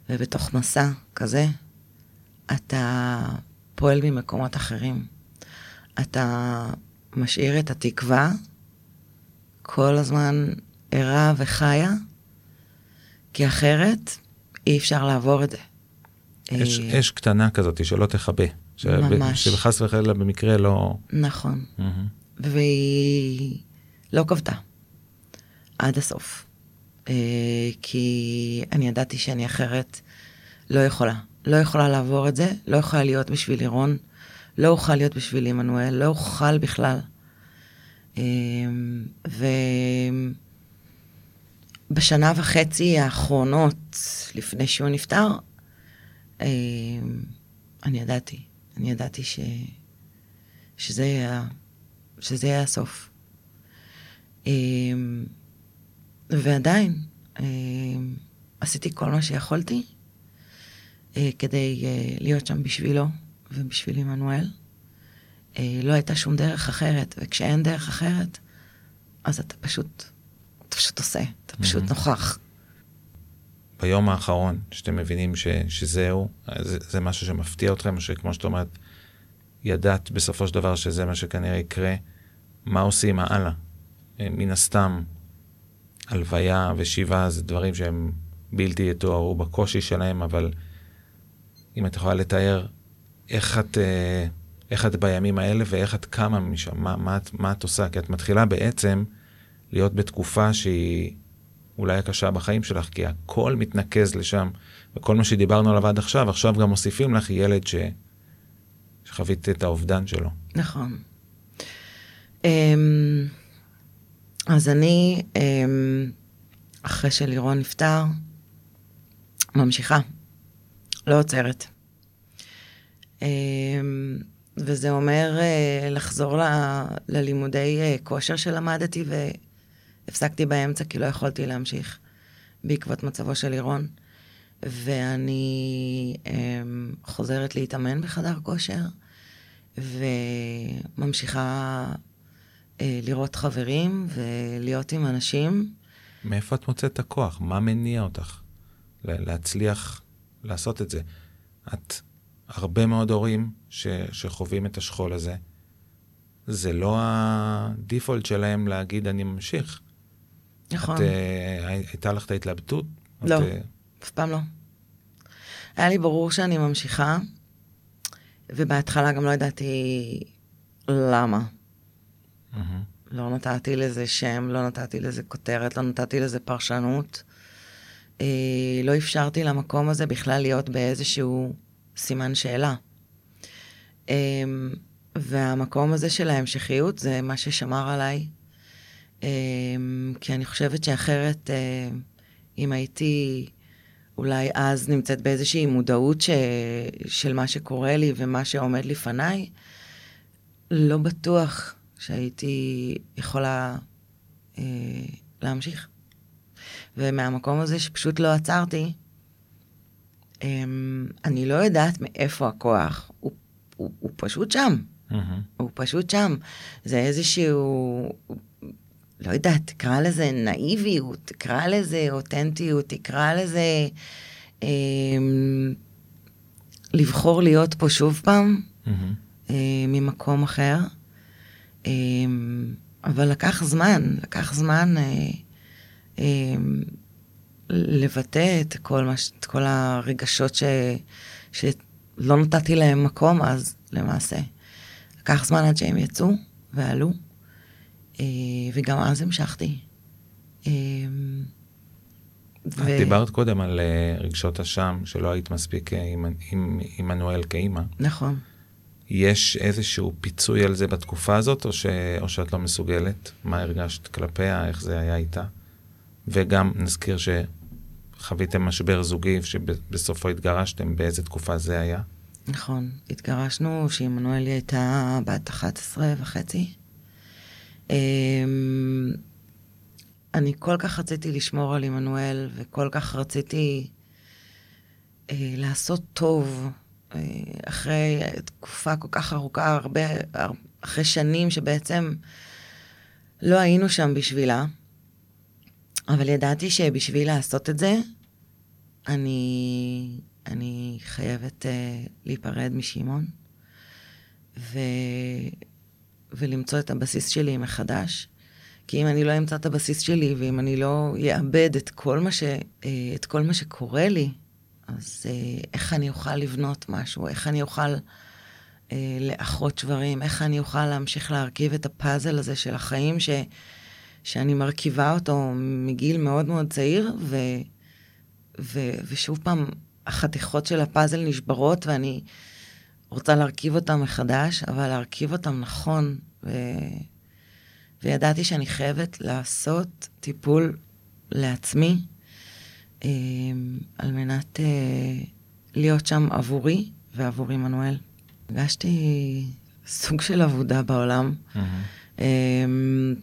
ובתוך מסע כזה, אתה פועל ממקומות אחרים. אתה משאיר את התקווה כל הזמן ערה וחיה, כי אחרת אי אפשר לעבור את זה. יש אה, אש קטנה כזאת שלא תכבה. ממש. שבחס וחלילה במקרה לא... נכון. Mm-hmm. והיא לא כבתה עד הסוף. אה, כי אני ידעתי שאני אחרת לא יכולה. לא יכולה לעבור את זה, לא יכולה להיות בשביל לירון, לא אוכל להיות בשביל עמנואל, לא אוכל בכלל. אה, ובשנה וחצי האחרונות, לפני שהוא נפטר, אה, אני ידעתי. אני ידעתי ש... שזה יהיה, שזה יהיה הסוף. אמ, ועדיין, אמ, עשיתי כל מה שיכולתי אה, כדי אה, להיות שם בשבילו ובשביל עמנואל. אה, לא הייתה שום דרך אחרת, וכשאין דרך אחרת, אז אתה פשוט, אתה פשוט עושה, אתה פשוט mm-hmm. נוכח. ביום האחרון, שאתם מבינים ש, שזהו, זה, זה משהו שמפתיע אתכם, שכמו שאת אומרת, ידעת בסופו של דבר שזה מה שכנראה יקרה, מה עושים הלאה? מן הסתם, הלוויה ושיבה זה דברים שהם בלתי יתוארו בקושי שלהם, אבל אם את יכולה לתאר איך את, אה, איך את בימים האלה ואיך את קמה משם, מה, מה, מה את עושה? כי את מתחילה בעצם להיות בתקופה שהיא אולי הקשה בחיים שלך, כי הכל מתנקז לשם, וכל מה שדיברנו עליו עד עכשיו, עכשיו גם מוסיפים לך ילד ש... שחווית את האובדן שלו. נכון. אמ, אז אני, אמ, אחרי שלירון נפטר, ממשיכה, לא עוצרת. אמ, וזה אומר אה, לחזור ללימודי אה, כושר שלמדתי והפסקתי באמצע כי לא יכולתי להמשיך בעקבות מצבו של לירון. ואני אמ, חוזרת להתאמן בחדר כושר וממשיכה אה, לראות חברים ולהיות עם אנשים. מאיפה את מוצאת את הכוח? מה מניע אותך להצליח לעשות את זה? את, הרבה מאוד הורים ש, שחווים את השכול הזה, זה לא הדיפולט שלהם להגיד אני ממשיך. נכון. את, uh, הייתה לך את ההתלבטות? לא, את, uh... אף פעם לא. היה לי ברור שאני ממשיכה, ובהתחלה גם לא ידעתי למה. Mm-hmm. לא נתתי לזה שם, לא נתתי לזה כותרת, לא נתתי לזה פרשנות. אה, לא אפשרתי למקום הזה בכלל להיות באיזשהו סימן שאלה. אה, והמקום הזה של ההמשכיות זה מה ששמר עליי. אה, כי אני חושבת שאחרת, אה, אם הייתי אולי אז נמצאת באיזושהי מודעות ש... של מה שקורה לי ומה שעומד לפניי, לא בטוח שהייתי יכולה אה, להמשיך. ומהמקום הזה שפשוט לא עצרתי, אה, אני לא יודעת מאיפה הכוח, הוא, הוא, הוא פשוט שם. Mm-hmm. הוא פשוט שם. זה איזשהו, לא יודעת, תקרא לזה נאיביות, תקרא לזה אותנטיות, תקרא לזה אה, לבחור להיות פה שוב פעם, mm-hmm. אה, ממקום אחר. אמ, אבל לקח זמן, לקח זמן אה, אה, לבטא את כל, מש, את כל הרגשות ש, שלא נתתי להם מקום אז, למעשה. לקח זמן עד שהם יצאו ועלו, וגם אז המשכתי. אה, ו... את דיברת קודם על uh, רגשות אשם, שלא היית מספיק uh, עם עמנואל כאימא. נכון. יש איזשהו פיצוי על זה בתקופה הזאת, או, ש... או שאת לא מסוגלת? מה הרגשת כלפיה, איך זה היה איתה? וגם נזכיר שחוויתם משבר זוגי, שבסופו התגרשתם, באיזה תקופה זה היה? נכון, התגרשנו שעמנואלי הייתה בת 11 וחצי. אמ, אני כל כך רציתי לשמור על עמנואל, וכל כך רציתי אה, לעשות טוב אה, אחרי תקופה כל כך ארוכה, הרבה, אחרי שנים שבעצם לא היינו שם בשבילה, אבל ידעתי שבשביל לעשות את זה, אני, אני חייבת uh, להיפרד משמעון, ו, ולמצוא את הבסיס שלי מחדש. כי אם אני לא אמצא את הבסיס שלי, ואם אני לא אאבד את כל מה, ש, uh, את כל מה שקורה לי, אז אה, איך אני אוכל לבנות משהו? איך אני אוכל אה, לאחות שברים? איך אני אוכל להמשיך להרכיב את הפאזל הזה של החיים ש, שאני מרכיבה אותו מגיל מאוד מאוד צעיר, ו, ו, ושוב פעם, החתיכות של הפאזל נשברות ואני רוצה להרכיב אותם מחדש, אבל להרכיב אותם נכון. ו... וידעתי שאני חייבת לעשות טיפול לעצמי, אמ, על מנת אה, להיות שם עבורי ועבור עמנואל. הרגשתי סוג של עבודה בעולם. Mm-hmm. אמ,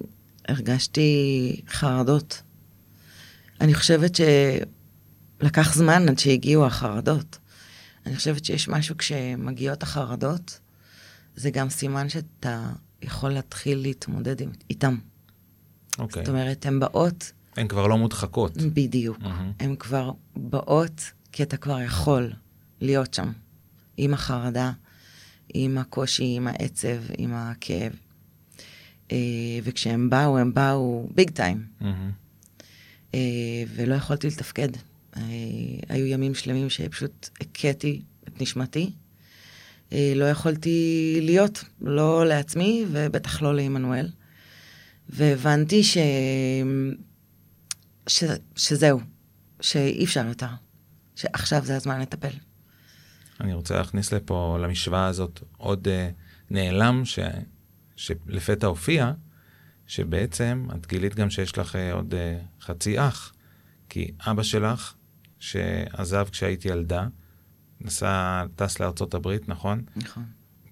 הרגשתי חרדות. אני חושבת שלקח זמן עד שהגיעו החרדות. אני חושבת שיש משהו כשמגיעות החרדות, זה גם סימן שאתה יכול להתחיל להתמודד עם, איתם. אוקיי. זאת אומרת, הן באות, הן כבר לא מודחקות. בדיוק, מהמם. הן כבר באות כי אתה כבר יכול להיות שם, עם החרדה, עם הקושי, עם העצב, עם הכאב. אה, וכשהם באו, הם באו ביג טיים. אה, ולא יכולתי לתפקד. אה, היו ימים שלמים שפשוט הכיתי את נשמתי. אה, לא יכולתי להיות, לא לעצמי ובטח לא לעמנואל. והבנתי ש... ש... שזהו, שאי אפשר יותר, שעכשיו זה הזמן לטפל. אני רוצה להכניס לפה, למשוואה הזאת, עוד uh, נעלם ש... שלפתע הופיע, שבעצם את גילית גם שיש לך uh, עוד uh, חצי אח. כי אבא שלך, שעזב כשהייתי ילדה, נסע, טס לארצות הברית, נכון? נכון.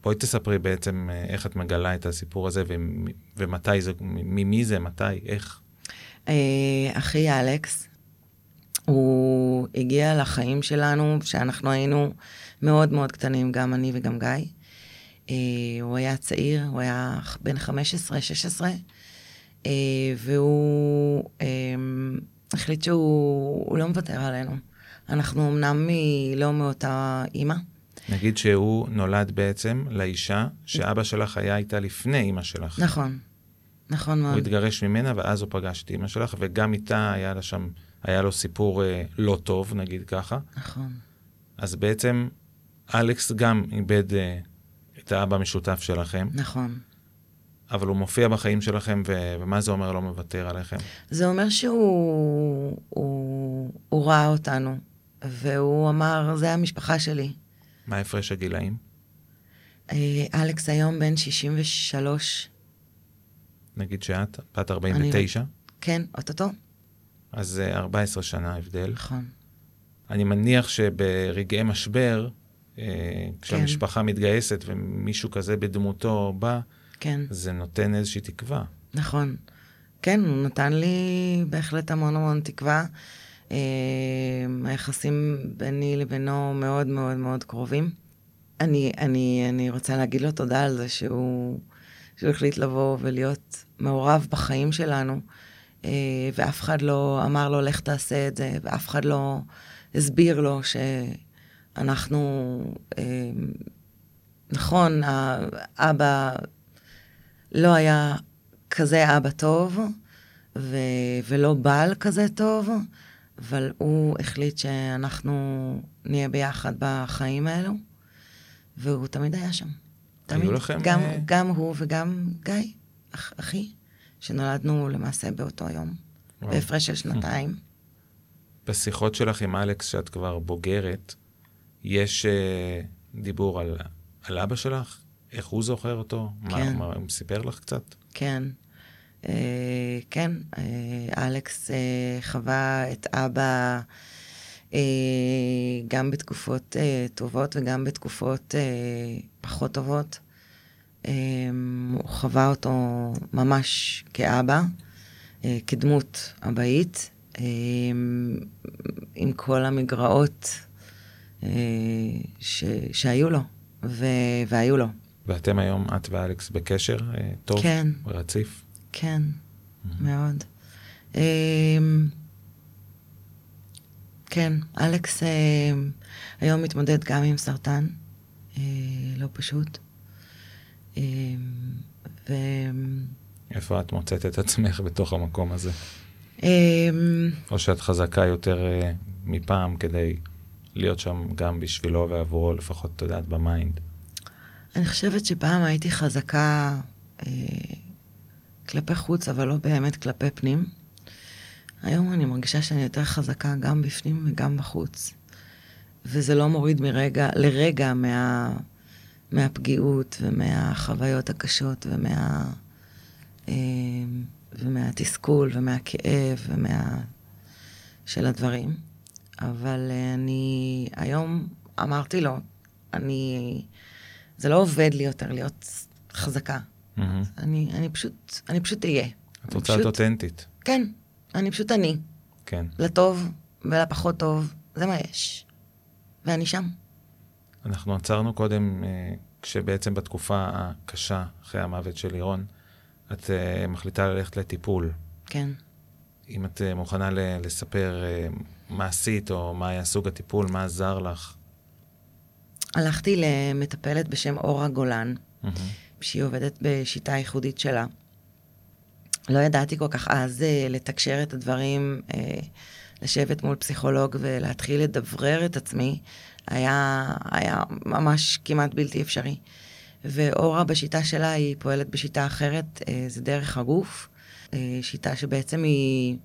בואי תספרי בעצם uh, איך את מגלה את הסיפור הזה, ומ- ומתי זה, ממי זה, מתי, איך. אה, אחי אלכס, הוא הגיע לחיים שלנו כשאנחנו היינו מאוד מאוד קטנים, גם אני וגם גיא. אה, הוא היה צעיר, הוא היה בן 15-16, אה, והוא אה, החליט שהוא הוא לא מוותר עלינו. אנחנו אמנם לא מאותה אימא, נגיד שהוא נולד בעצם לאישה שאבא שלך היה איתה לפני אימא שלך. נכון, נכון הוא מאוד. התגרש ממנה, ואז הוא פגש את אימא שלך, וגם איתה היה לה שם, היה לו סיפור אה, לא טוב, נגיד ככה. נכון, אז בעצם אלכס גם איבד אה, את האבא המשותף שלכם, נכון. אבל הוא מופיע בחיים שלכם, ו- ומה זה אומר לא מוותר עליכם? זה אומר שהוא הוא, הוא ראה אותנו, והוא אמר, זה המשפחה שלי. מה הפרש הגילאים? אה, אלכס היום בן 63, נגיד שאת, בת 49, כן, אוטוטו? אז אה, 14 שנה הבדל. נכון, אני מניח שברגעי משבר, אה, כשהמשפחה מתגייסת ומישהו כזה בדמותו בא, כן, זה נותן איזושהי תקווה. נכון. כן, הוא נתן לי בהחלט המון המון תקווה. אה, היחסים ביני לבינו מאוד מאוד מאוד קרובים. אני, אני, אני רוצה להגיד לו תודה על זה שהוא, שהוא החליט לבוא ולהיות מעורב בחיים שלנו, אה, ואף אחד לא אמר לו, לך תעשה את זה, ואף אחד לא הסביר לו שאנחנו, אה, נכון, האבא לא היה כזה אבא טוב, ו- ולא בעל כזה טוב, אבל הוא החליט שאנחנו נהיה ביחד בחיים האלו, והוא תמיד היה שם. תמיד. לכם, גם, אה, גם הוא וגם גיא, אח, אחי, שנולדנו למעשה באותו יום. בהפרש של שנתיים. בשיחות שלך עם אלכס, שאת כבר בוגרת, יש אה, דיבור על, על אבא שלך? איך הוא זוכר אותו? מה, כן. מה, הוא סיפר לך קצת? כן. אה, כן, אה, אלכס אה, חווה את אבא אה, גם בתקופות אה, טובות וגם בתקופות אה, פחות טובות. אה, הוא חווה אותו ממש כאבא, אה, כדמות אבאית, אה, עם כל המגרעות אה, ש, שהיו לו, ו, והיו לו. ואתם היום, את ואלכס, בקשר טוב? כן. רציף? כן, מאוד. אמ, כן, אלכס אמ, היום מתמודד גם עם סרטן, אה, לא פשוט. אמ, ו... איפה את מוצאת את עצמך בתוך המקום הזה? או שאת חזקה יותר אה, מפעם כדי להיות שם גם בשבילו ועבורו, לפחות, את יודעת, במיינד. אני חושבת שפעם הייתי חזקה אה, כלפי חוץ, אבל לא באמת כלפי פנים. היום אני מרגישה שאני יותר חזקה גם בפנים וגם בחוץ. וזה לא מוריד מרגע, לרגע מה, מהפגיעות ומהחוויות הקשות ומה, אה, ומהתסכול ומהכאב ומה... של הדברים. אבל אה, אני היום אמרתי לו, אני... זה לא עובד לי יותר להיות חזקה. מהמם. אני, אני פשוט, אני פשוט אהיה. את רוצה להיות אותנטית. כן, אני פשוט אני. כן. לטוב ולפחות טוב, זה מה יש. ואני שם. אנחנו עצרנו קודם, אה, כשבעצם בתקופה הקשה, אחרי המוות של לירון, את אה, מחליטה ללכת לטיפול. כן. אם את אה, מוכנה לספר מה עשית, או מה היה סוג הטיפול, מה עזר לך. הלכתי למטפלת בשם אורה גולן, מהמם. שהיא עובדת בשיטה ייחודית שלה. לא ידעתי כל כך אז אה, לתקשר את הדברים, אה, לשבת מול פסיכולוג ולהתחיל לדברר את עצמי, היה, היה ממש כמעט בלתי אפשרי. ואורה בשיטה שלה היא פועלת בשיטה אחרת, אה, זה דרך הגוף, אה, שיטה שבעצם היא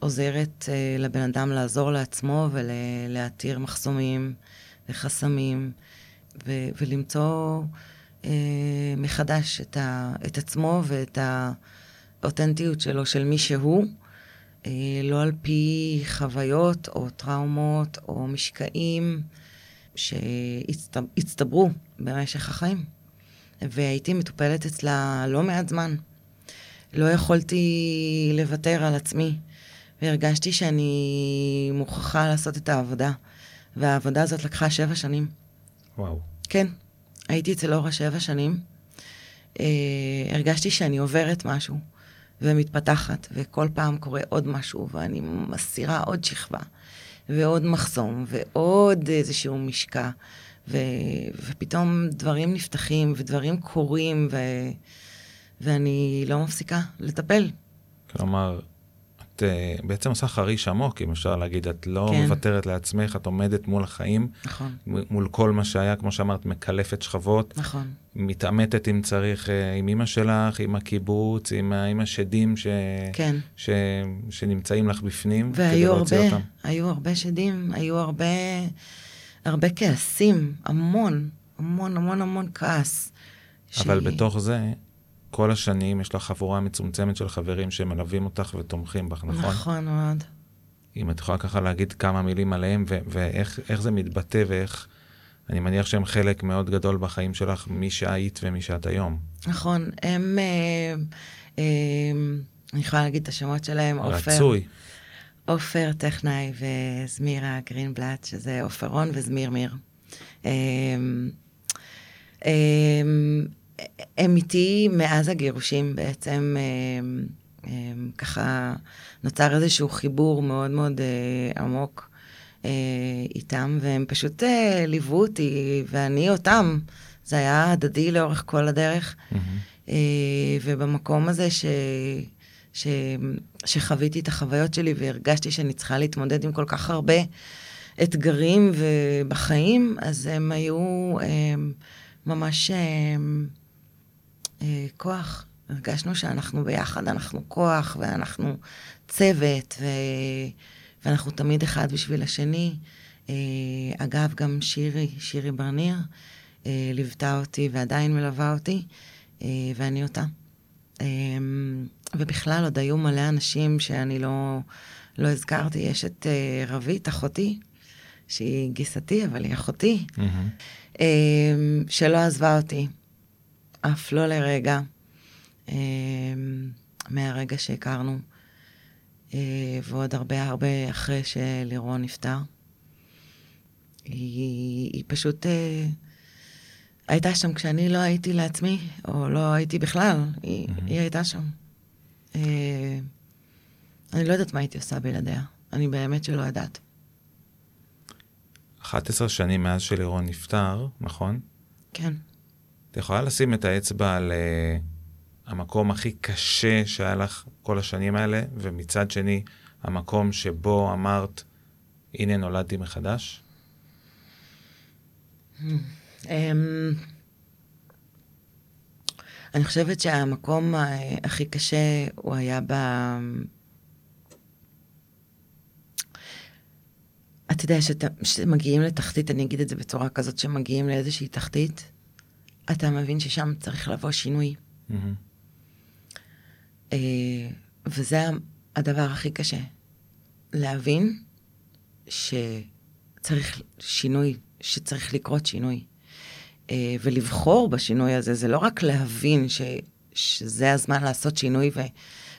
עוזרת אה, לבן אדם לעזור לעצמו ולהתיר מחסומים וחסמים ו- ולמצוא מחדש את, ה- את עצמו ואת האותנטיות שלו, של מי שהוא, אה, לא על פי חוויות או טראומות או משקעים שהצטברו במשך החיים. והייתי מטופלת אצלה לא מעט זמן. לא יכולתי לוותר על עצמי, והרגשתי שאני מוכרחה לעשות את העבודה. והעבודה הזאת לקחה שבע שנים. וואו. כן, הייתי אצל אורה שבע שנים. אה, הרגשתי שאני עוברת משהו ומתפתחת, וכל פעם קורה עוד משהו, ואני מסירה עוד שכבה, ועוד מחסום, ועוד איזשהו משקע, ו, ופתאום דברים נפתחים, ודברים קורים, ו, ואני לא מפסיקה לטפל. כלומר, את אה, בעצם עושה חריש עמוק, אם אפשר להגיד. את לא כן. מוותרת לעצמך, את עומדת מול החיים, נכון, מול כל מה שהיה, כמו שאמרת, מקלפת שכבות, נכון, מתעמתת אם צריך, אה, עם אימא שלך, עם הקיבוץ, עם, עם השדים ש... כן. ש... שנמצאים לך בפנים, כדי והיו להוציא הרבה, אותם. היו הרבה שדים, היו הרבה, הרבה כעסים, המון, המון, המון, המון כעס. אבל שהיא- בתוך זה, כל השנים יש לך חבורה מצומצמת של חברים שמלווים אותך ותומכים בך, נכון? נכון מאוד. אם את יכולה ככה להגיד כמה מילים עליהם, ו- ואיך איך זה מתבטא, ואיך... אני מניח שהם חלק מאוד גדול בחיים שלך, מי שהיית ומי שאת היום. נכון, הם, אה, אה, אני יכולה להגיד את השמות שלהם, עופר, רצוי. עופר טכנאי וזמירה גרינבלט, שזה עופרון וזמיר מיר. אה, הם איתי מאז הגירושים בעצם, אה, אה, ככה נוצר איזשהו חיבור מאוד מאוד אה, עמוק איתם, והם פשוט ליוו אותי, ואני אותם. זה היה הדדי לאורך כל הדרך. ובמקום הזה ש... ש... שחוויתי את החוויות שלי והרגשתי שאני צריכה להתמודד עם כל כך הרבה אתגרים בחיים, אז הם היו אה, ממש אה, כוח. הרגשנו שאנחנו ביחד, אנחנו כוח ואנחנו צוות, ו... ואנחנו תמיד אחד בשביל השני. אה, אגב, גם שירי, שירי ברניר, אה, ליוותה אותי ועדיין מלווה אותי, אה, ואני אותה. אה, ובכלל, עוד היו מלא אנשים שאני לא, לא הזכרתי. יש את אה, רבית, אחותי, שהיא גיסתי, אבל היא אחותי. אה, שלא עזבה אותי, אף לא לרגע, אה, מהרגע שהכרנו, אה, ועוד הרבה הרבה אחרי שלירון נפטר. היא, היא פשוט אה, הייתה שם כשאני לא הייתי לעצמי, או לא הייתי בכלל, היא, מהמם. היא הייתה שם. אה, אני לא יודעת מה הייתי עושה בלעדיה, אני באמת שלא יודעת. 11 שנים מאז שלירון נפטר, נכון? כן. את יכולה לשים את האצבע על uh, המקום הכי קשה שהיה לך כל השנים האלה, ומצד שני, המקום שבו אמרת, הנה נולדתי מחדש? אמ, אני חושבת שהמקום ה- הכי קשה הוא היה ב... אתה יודע, כשמגיעים לתחתית, אני אגיד את זה בצורה כזאת, שמגיעים לאיזושהי תחתית, אתה מבין ששם צריך לבוא שינוי. מהמם. אה, וזה הדבר הכי קשה. להבין שצריך שינוי, שצריך לקרות שינוי. אה, ולבחור בשינוי הזה, זה לא רק להבין ש, שזה הזמן לעשות שינוי ו,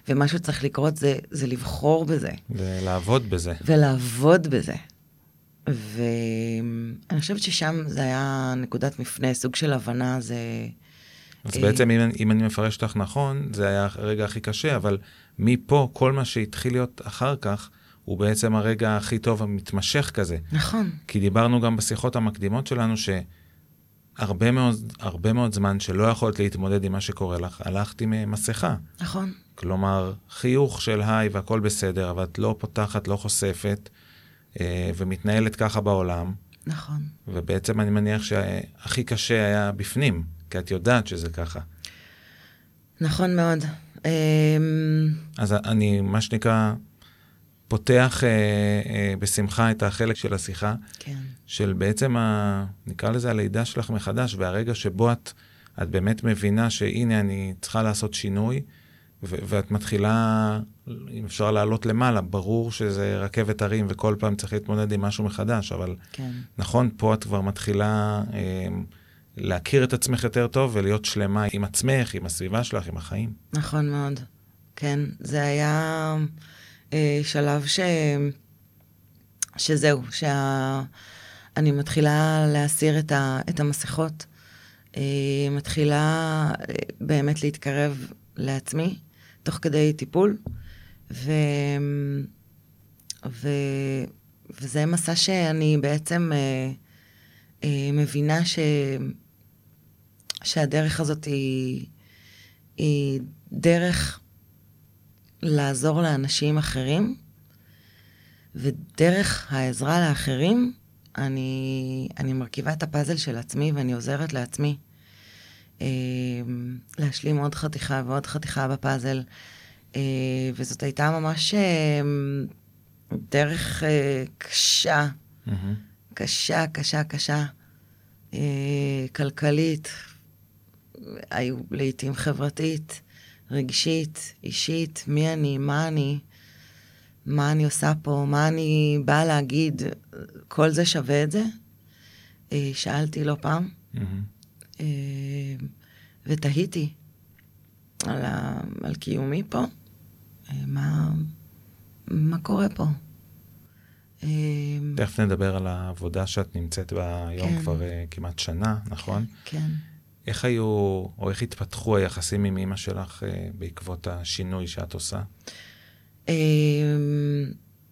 ומה שצריך לקרות זה, זה לבחור בזה. ולעבוד בזה. ולעבוד בזה. ואני חושבת ששם זה היה נקודת מפנה, סוג של הבנה, זה... אז בעצם, אם, אם אני מפרש אותך נכון, זה היה הרגע הכי קשה, אבל מפה, כל מה שהתחיל להיות אחר כך, הוא בעצם הרגע הכי טוב המתמשך כזה. נכון. כי דיברנו גם בשיחות המקדימות שלנו, שהרבה מאוד, הרבה מאוד זמן שלא יכולת להתמודד עם מה שקורה לך, הלכת עם מסכה. נכון. כלומר, חיוך של היי והכל בסדר, אבל את לא פותחת, לא חושפת, אה, ומתנהלת ככה בעולם. נכון. ובעצם אני מניח שהכי קשה היה בפנים, כי את יודעת שזה ככה. נכון מאוד. אמ, אז אני, מה שנקרא, פותח אה, אה, בשמחה את החלק של השיחה, כן. של בעצם, ה, נקרא לזה הלידה שלך מחדש, והרגע שבו את, את באמת מבינה שהנה אני צריכה לעשות שינוי, ואת מתחילה, אם אפשר לעלות למעלה, ברור שזה רכבת הרים וכל פעם צריך להתמודד עם משהו מחדש, אבל כן. נכון, פה את כבר מתחילה אה, להכיר את עצמך יותר טוב ולהיות שלמה עם עצמך, עם הסביבה שלך, עם החיים. נכון מאוד. כן, זה היה אה, שלב ש... שזהו, שאני מתחילה להסיר את, ה... את המסכות, אה, מתחילה אה, באמת להתקרב לעצמי, תוך כדי טיפול, ו... ו... וזה מסע שאני בעצם אה, אה, מבינה ש... שהדרך הזאת היא, היא דרך לעזור לאנשים אחרים, ודרך העזרה לאחרים, אני, אני מרכיבה את הפאזל של עצמי ואני עוזרת לעצמי להשלים עוד חתיכה ועוד חתיכה בפאזל. אה, וזאת הייתה ממש אה, דרך אה, קשה, Mm-hmm. קשה, קשה, קשה, אה, כלכלית, היו לעיתים חברתית, רגשית, אישית, מי אני, מה אני, מה אני עושה פה, מה אני באה להגיד, כל זה שווה את זה? שאלתי לא פעם, Mm-hmm. אה, ותהיתי על, ה, על קיומי פה, אה, מה, מה קורה פה. אה, תכף נדבר על העבודה שאת נמצאת בה היום כן. כבר uh, כמעט שנה, נכון? כן. איך היו, או איך התפתחו היחסים עם אימא שלך uh, בעקבות השינוי שאת עושה? אה,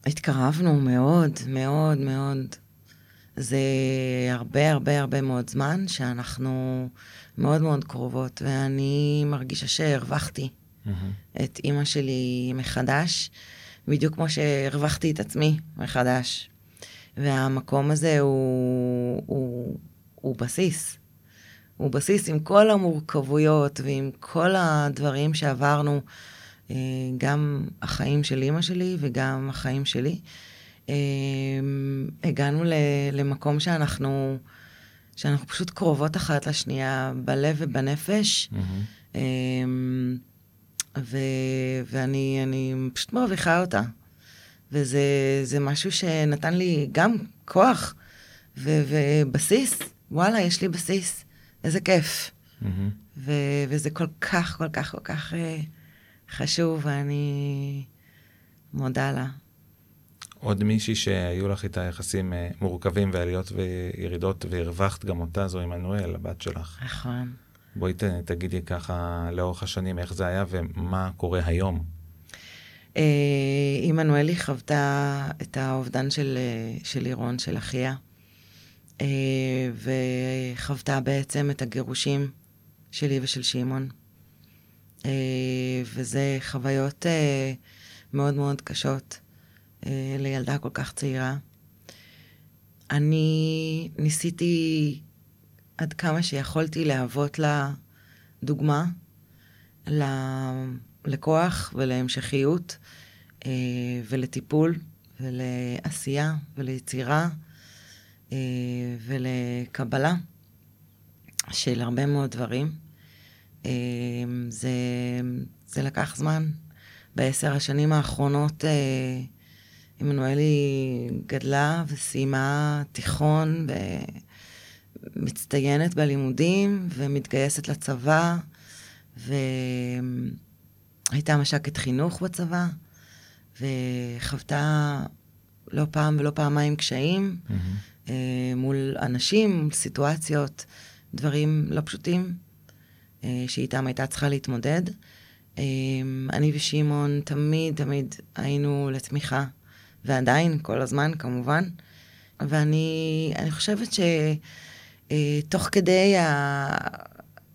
התקרבנו מאוד, מאוד, מאוד. זה הרבה הרבה הרבה מאוד זמן שאנחנו מאוד מאוד קרובות, ואני מרגישה שהרווחתי Mm-hmm. את אימא שלי מחדש, בדיוק כמו שהרווחתי את עצמי מחדש. והמקום הזה הוא, הוא, הוא בסיס. הוא בסיס עם כל המורכבויות ועם כל הדברים שעברנו, אה, גם החיים של אימא שלי וגם החיים שלי. אה, הגענו למקום שאנחנו, שאנחנו פשוט קרובות אחת לשנייה בלב ובנפש. Mm-hmm. אמ, ו, ואני אני פשוט מרוויחה אותה. וזה זה משהו שנתן לי גם כוח ו, ובסיס. וואלה, יש לי בסיס. איזה כיף. Mm-hmm. ו, וזה כל כך, כל כך, כל כך אה, חשוב, ואני מודה לה. עוד מישהי שהיו לך איתה יחסים uh, מורכבים ועליות וירידות, והרווחת גם אותה, זו עמנואל, הבת שלך. נכון. בואי ת, תגידי ככה לאורך השנים איך זה היה ומה קורה היום. אה, עמנואלי חוותה את האובדן של, אה, של לירון, של אחיה, אה, וחוותה בעצם את הגירושים שלי ושל שמעון. אה, וזה חוויות אה, מאוד מאוד קשות אה, לילדה כל כך צעירה. אני ניסיתי עד כמה שיכולתי להוות לה דוגמה, לכוח ולהמשכיות אה, ולטיפול ולעשייה וליצירה אה, ולקבלה של הרבה מאוד דברים. אה, זה, זה לקח זמן. בעשר השנים האחרונות אה, עמנואלי גדלה וסיימה תיכון ו... מצטיינת בלימודים ומתגייסת לצבא, והייתה מש"קת חינוך בצבא, וחוותה לא פעם ולא פעמיים קשיים mm-hmm. מול אנשים, מול סיטואציות, דברים לא פשוטים, אה, שאיתם הייתה צריכה להתמודד. אה, אני ושמעון תמיד תמיד היינו לתמיכה, ועדיין, כל הזמן כמובן. ואני חושבת שתוך כדי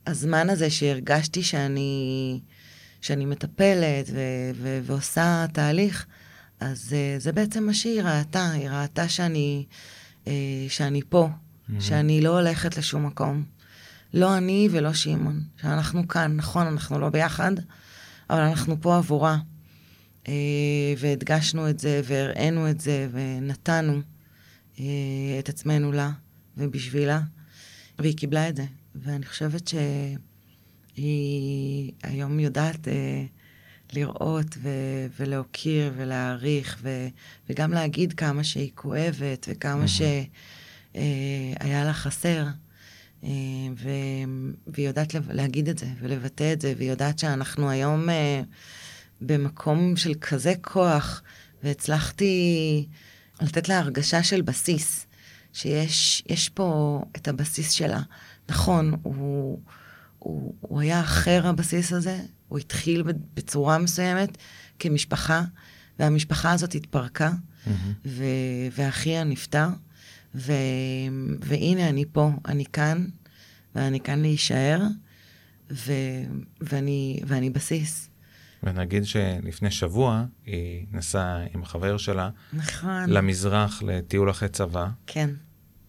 הזמן הזה שהרגשתי שאני, שאני מטפלת ו, ו, ועושה תהליך, אז זה בעצם מה שהיא ראתה, היא ראתה שאני, שאני פה, mm-hmm. שאני לא הולכת לשום מקום. לא אני ולא שמעון, שאנחנו כאן, נכון, אנחנו לא ביחד, אבל אנחנו פה עבורה. אה, והדגשנו את זה, והראינו את זה, ונתנו אה, את עצמנו לה ובשבילה, והיא קיבלה את זה. ואני חושבת שהיא היום יודעת אה, לראות ו- ולהוקיר ולהעריך, ו- וגם להגיד כמה שהיא כואבת וכמה mm-hmm. שהיה לה חסר. ו... והיא יודעת להגיד את זה ולבטא את זה, והיא יודעת שאנחנו היום במקום של כזה כוח, והצלחתי לתת לה הרגשה של בסיס, שיש פה את הבסיס שלה. נכון, הוא, הוא, הוא היה אחר הבסיס הזה, הוא התחיל בצורה מסוימת כמשפחה, והמשפחה הזאת התפרקה, mm-hmm. ו... ואחיה נפטר. ו... והנה אני פה, אני כאן, ואני כאן להישאר, ו... ואני... ואני בסיס. ונגיד שלפני שבוע היא נסעה עם חבר שלה, נכון, למזרח לטיול אחרי צבא. כן.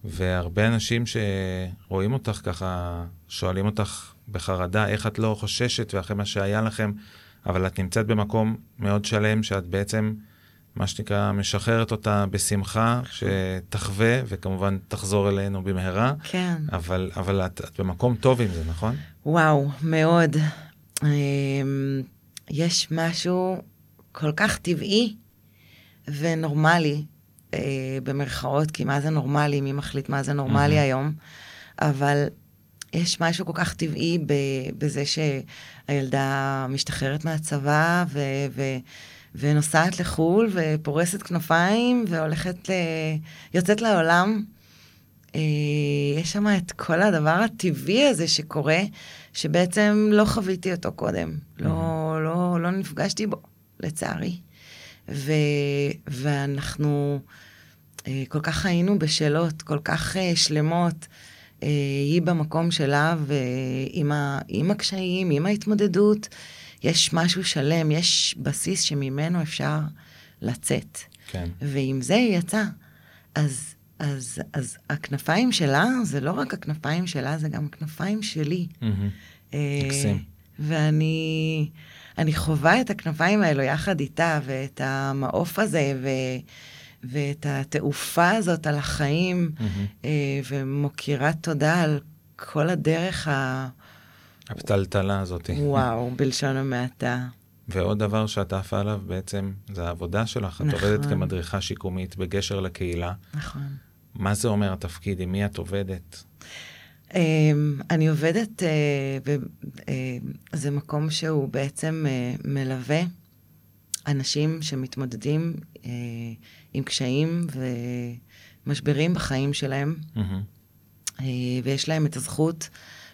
והרבה אנשים שרואים אותך ככה, שואלים אותך בחרדה, איך את לא חוששת ואחרי מה שהיה לכם, אבל את נמצאת במקום מאוד שלם, שאת בעצם מה שנקרא, משחררת אותה בשמחה, שתחווה, וכמובן תחזור אלינו במהרה. כן. אבל, אבל את, את במקום טוב עם זה, נכון? וואו, מאוד. יש משהו כל כך טבעי ונורמלי, אה, במרכאות, כי מה זה נורמלי, מי מחליט מה זה נורמלי mm-hmm. היום, אבל יש משהו כל כך טבעי בזה שהילדה משתחררת מהצבא, ו... ו- ונוסעת לחו"ל ופורסת כנפיים והולכת, ל... יוצאת לעולם. אה, יש שם את כל הדבר הטבעי הזה שקורה, שבעצם לא חוויתי אותו קודם. לא, לא, לא נפגשתי בו, לצערי. ו, ואנחנו אה, כל כך היינו בשאלות, כל כך אה, שלמות. היא במקום שלה ועם הקשיים, עם ההתמודדות. יש משהו שלם, יש בסיס שממנו אפשר לצאת. כן. ועם זה היא יצאה. אז, אז, אז הכנפיים שלה, זה לא רק הכנפיים שלה, זה גם הכנפיים שלי. Mm-hmm. מקסים. ואני אני חווה את הכנפיים האלו יחד איתה, ואת המעוף הזה, ו, ואת התעופה הזאת על החיים, mm-hmm. ומוקירה תודה על כל הדרך ה... הפתלתלה הזאת. וואו, [laughs] בלשון המעטה. ועוד דבר שאת עפה עליו בעצם, זה העבודה שלך. נכון. את עובדת כמדריכה שיקומית בגשר לקהילה. נכון. מה זה אומר התפקיד? עם מי את עובדת? Um, אני עובדת, uh, וזה uh, מקום שהוא בעצם uh, מלווה אנשים שמתמודדים עם קשיים ומשברים בחיים שלהם, mm-hmm. ויש להם את הזכות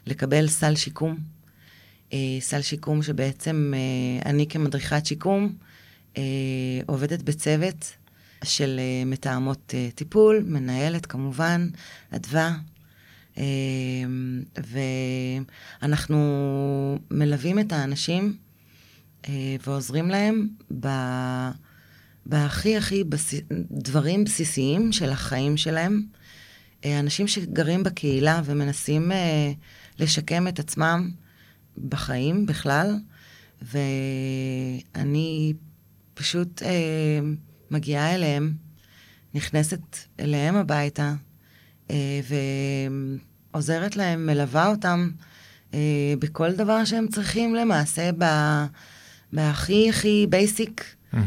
לקבל סל שיקום. אה, סל שיקום שבעצם אה, אני כמדריכת שיקום אה, עובדת בצוות של מתאמות טיפול, מנהלת כמובן, אדווה, ואנחנו מלווים את האנשים ועוזרים להם ב... בהכי הכי בס... דברים בסיסיים של החיים שלהם. אנשים שגרים בקהילה ומנסים לשקם את עצמם בחיים בכלל, ואני פשוט אה, מגיעה אליהם, נכנסת אליהם הביתה, אה, ועוזרת להם, מלווה אותם אה, בכל דבר שהם צריכים למעשה, בהכי הכי בייסיק, mm-hmm.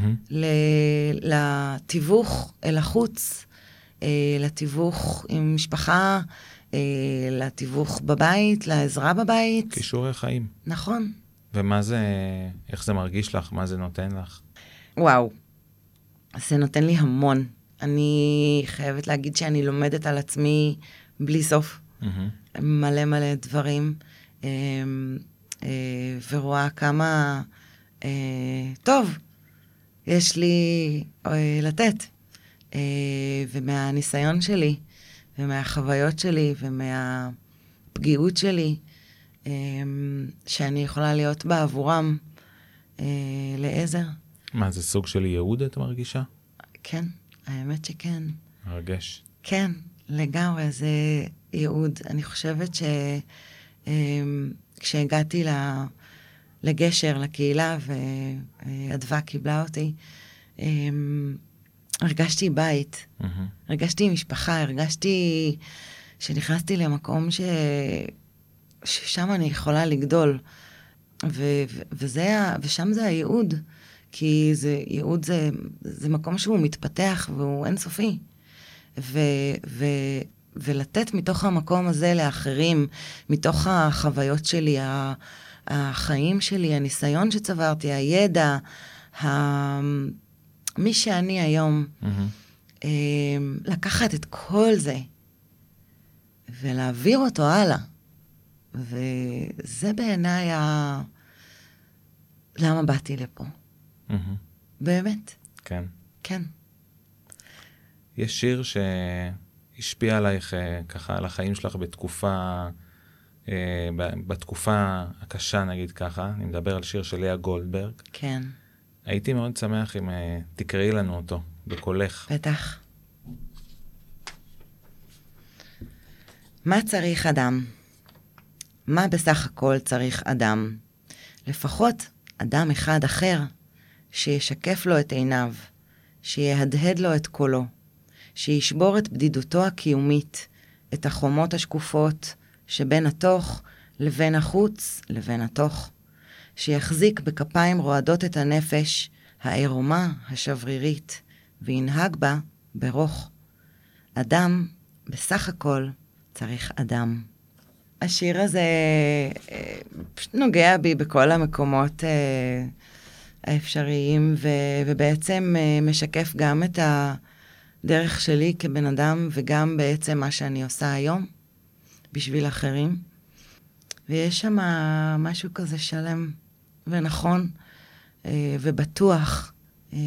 לתיווך אל החוץ, אה, לתיווך עם משפחה, אה, לתיווך בבית, לעזרה בבית. כישורי חיים. נכון. ומה זה, איך זה מרגיש לך? מה זה נותן לך? וואו, זה נותן לי המון. אני חייבת להגיד שאני לומדת על עצמי בלי סוף. Mm-hmm. מלא מלא דברים, אה, אה, ורואה כמה אה, טוב יש לי אה, לתת. אה, ומהניסיון שלי, ומהחוויות שלי, ומהפגיעות שלי, אה, שאני יכולה להיות בעבורם אה, לעזר. מה, זה סוג של ייעוד את מרגישה? כן, האמת שכן. מרגש. כן, לגמרי, זה ייעוד. אני חושבת שכשהגעתי לגשר, לקהילה, ואדווה קיבלה אותי, אמ, הרגשתי בית, Mm-hmm. הרגשתי משפחה, הרגשתי שנכנסתי למקום ש... ששם אני יכולה לגדול. ו... וזה, ושם זה הייעוד, כי זה, ייעוד זה, זה מקום שהוא מתפתח והוא אינסופי. ו... ו... ולתת מתוך המקום הזה לאחרים, מתוך החוויות שלי, החיים שלי, הניסיון שצברתי, הידע, ה... מי שאני היום, Mm-hmm. אמ, לקחת את כל זה ולהעביר אותו הלאה. וזה בעיניי ה... למה באתי לפה. Mm-hmm. באמת, כן. כן. יש שיר שהשפיע עלייך אה, ככה על החיים שלך בתקופה, אה, בתקופה הקשה נגיד ככה, אני מדבר על שיר של לאה גולדברג. כן, הייתי מאוד שמח אם אה, תקראי לנו אותו בקולך. בטח. מה צריך אדם? מה בסך הכל צריך אדם? לפחות אדם אחד אחר, שישקף לו את עיניו, שיהדהד לו את קולו, שישבור את בדידותו הקיומית, את החומות השקופות שבין התוך לבין החוץ לבין התוך, שיחזיק בכפיים רועדות את הנפש, העירומה, השברירית, וינהג בה ברוך. אדם, בסך הכל, צריך אדם. השיר הזה אה, פשוט נוגע בי בכל המקומות אה, האפשריים, ו, ובעצם אה, משקף גם את הדרך שלי כבן אדם, וגם בעצם מה שאני עושה היום בשביל אחרים. ויש שם משהו כזה שלם ונכון אה, ובטוח אה,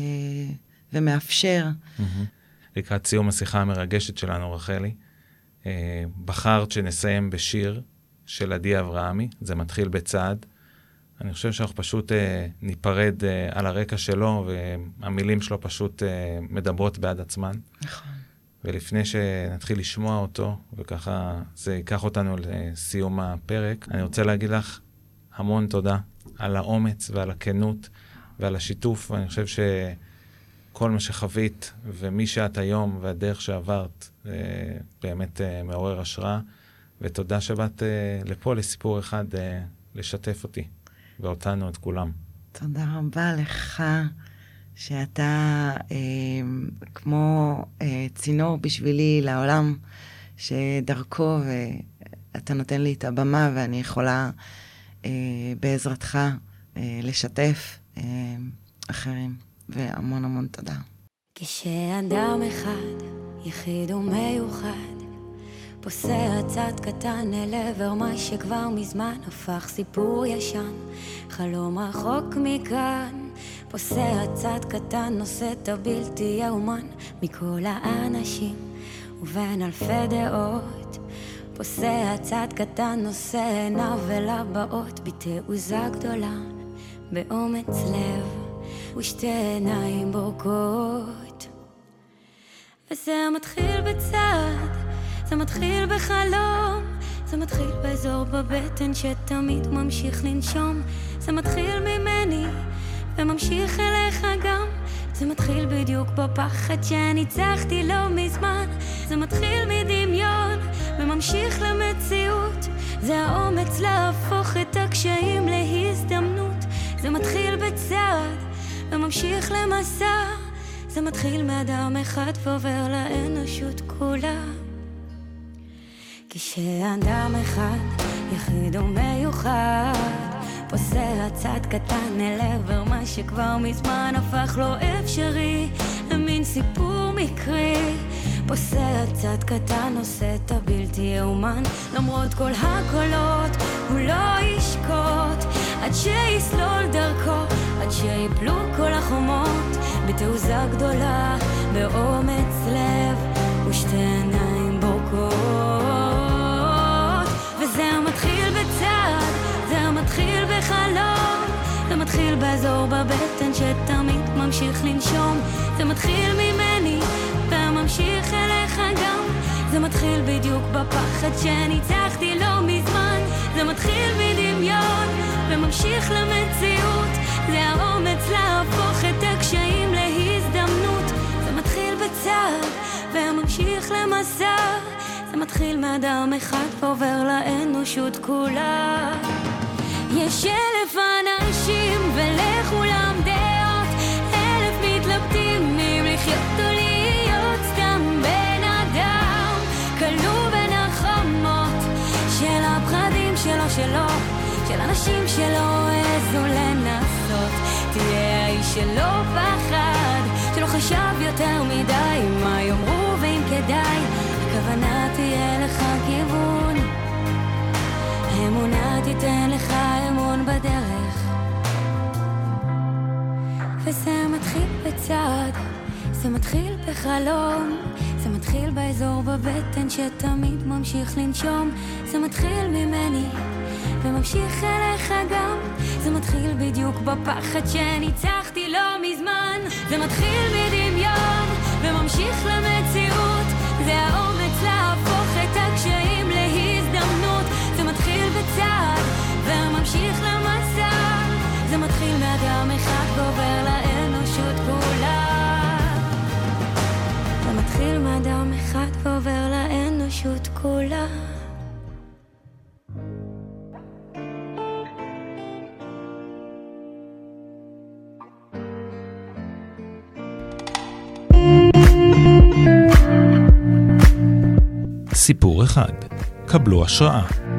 ומאפשר. מהמם. לקראת סיום השיחה המרגשת שלנו, רחלי, בחרת שנסיים בשיר של עדי אברהמי, זה מתחיל בצעד. אני חושב שאנחנו פשוט אה, ניפרד אה, על הרקע שלו, והמילים שלו פשוט אה, מדברות בעד עצמן. נכון. ולפני שנתחיל לשמוע אותו, וככה זה ייקח אותנו לסיום הפרק, אני רוצה להגיד לך המון תודה על האומץ ועל הכנות ועל השיתוף, ואני חושב שכל מה שחווית ומי שאת היום והדרך שעברת, אה, באמת אה, מעורר השראה, ותודה שבאת אה, לפה לסיפור אחד אה, לשתף אותי ואותנו, את כולם. תודה רבה לך, שאתה אה, כמו אה, צינור בשבילי לעולם, שדרכו ואתה נותן לי את הבמה ואני יכולה אה, בעזרתך אה, לשתף אה, אחרים, והמון המון תודה. כשאדם אחד, יחיד ומיוחד, פוסע צעד קטן אל עבר מה שכבר מזמן הפך סיפור ישן, חלום רחוק מכאן. פוסע צעד קטן, נושא את הבלתי יאומן מכל האנשים ובין אלפי דעות. פוסע צעד קטן, נושא עיניו אל הבאות בתעוזה גדולה, באומץ לב ושתי עיניים בורקות. וזה מתחיל בצעד, זה מתחיל בחלום, זה מתחיל באזור בבטן שתמיד ממשיך לנשום, זה מתחיל ממני וממשיך אליך גם, זה מתחיל בדיוק בפחד שניצחתי לא מזמן, זה מתחיל מדמיון וממשיך למציאות, זה האומץ להפוך את הקשיים להזדמנות, זה מתחיל בצעד וממשיך למסע, זה מתחיל מאדם אחד ועובר לאנושות כולה. כשאדם אחד, יחיד ומיוחד, פוסע צעד קטן אל עבר מה שכבר מזמן הפך לא אפשרי, למין סיפור מקרי. פוסע צעד קטן, עושה את הבלתי יאומן, למרות כל הקולות, הוא לא ישקוט, עד שיסלול דרכו, עד שיפלו כל החומות, בתעוזה גדולה, באומץ לב, ושתי עיניים בורקות. בחלום, זה מתחיל באזור בבטן שתמיד ממשיך לנשום, זה מתחיל ממני, וממשיך אליך גם. זה מתחיל בדיוק בפחד שניצחתי לא מזמן, זה מתחיל מדמיון וממשיך למציאות, זה האומץ להפוך את הקשיים להזדמנות, זה מתחיל בצער וממשיך למסע, זה מתחיל מאדם אחד ועובר לאנושות כולה. יש אלף אנשים ולכולם דעות, אלף מתלבטים אם לחיות או להיות סתם בן אדם, כלוא בין החומות של הפחדים שלו שלו, של אנשים שלא העזו לנסות. תהיה האיש שלא פחד, שלא חשב יותר מדי מה יאמרו ואם כדאי, האמונה תיתן לך אמון בדרך. וזה מתחיל בצעד, זה מתחיל בחלום, זה מתחיל באזור בבטן שתמיד ממשיך לנשום, זה מתחיל ממני וממשיך אליך גם, זה מתחיל בדיוק בפחד שניצחתי לא מזמן, זה מתחיל מדמיון וממשיך למציאות, זה האומץ להפוך את הקשיים וממשיך למסע, זה מתחיל מאדם אחד ועובר לאנושות כולה. זה מתחיל מאדם אחד ועובר לאנושות כולה. סיפור אחד, קבלו השראה.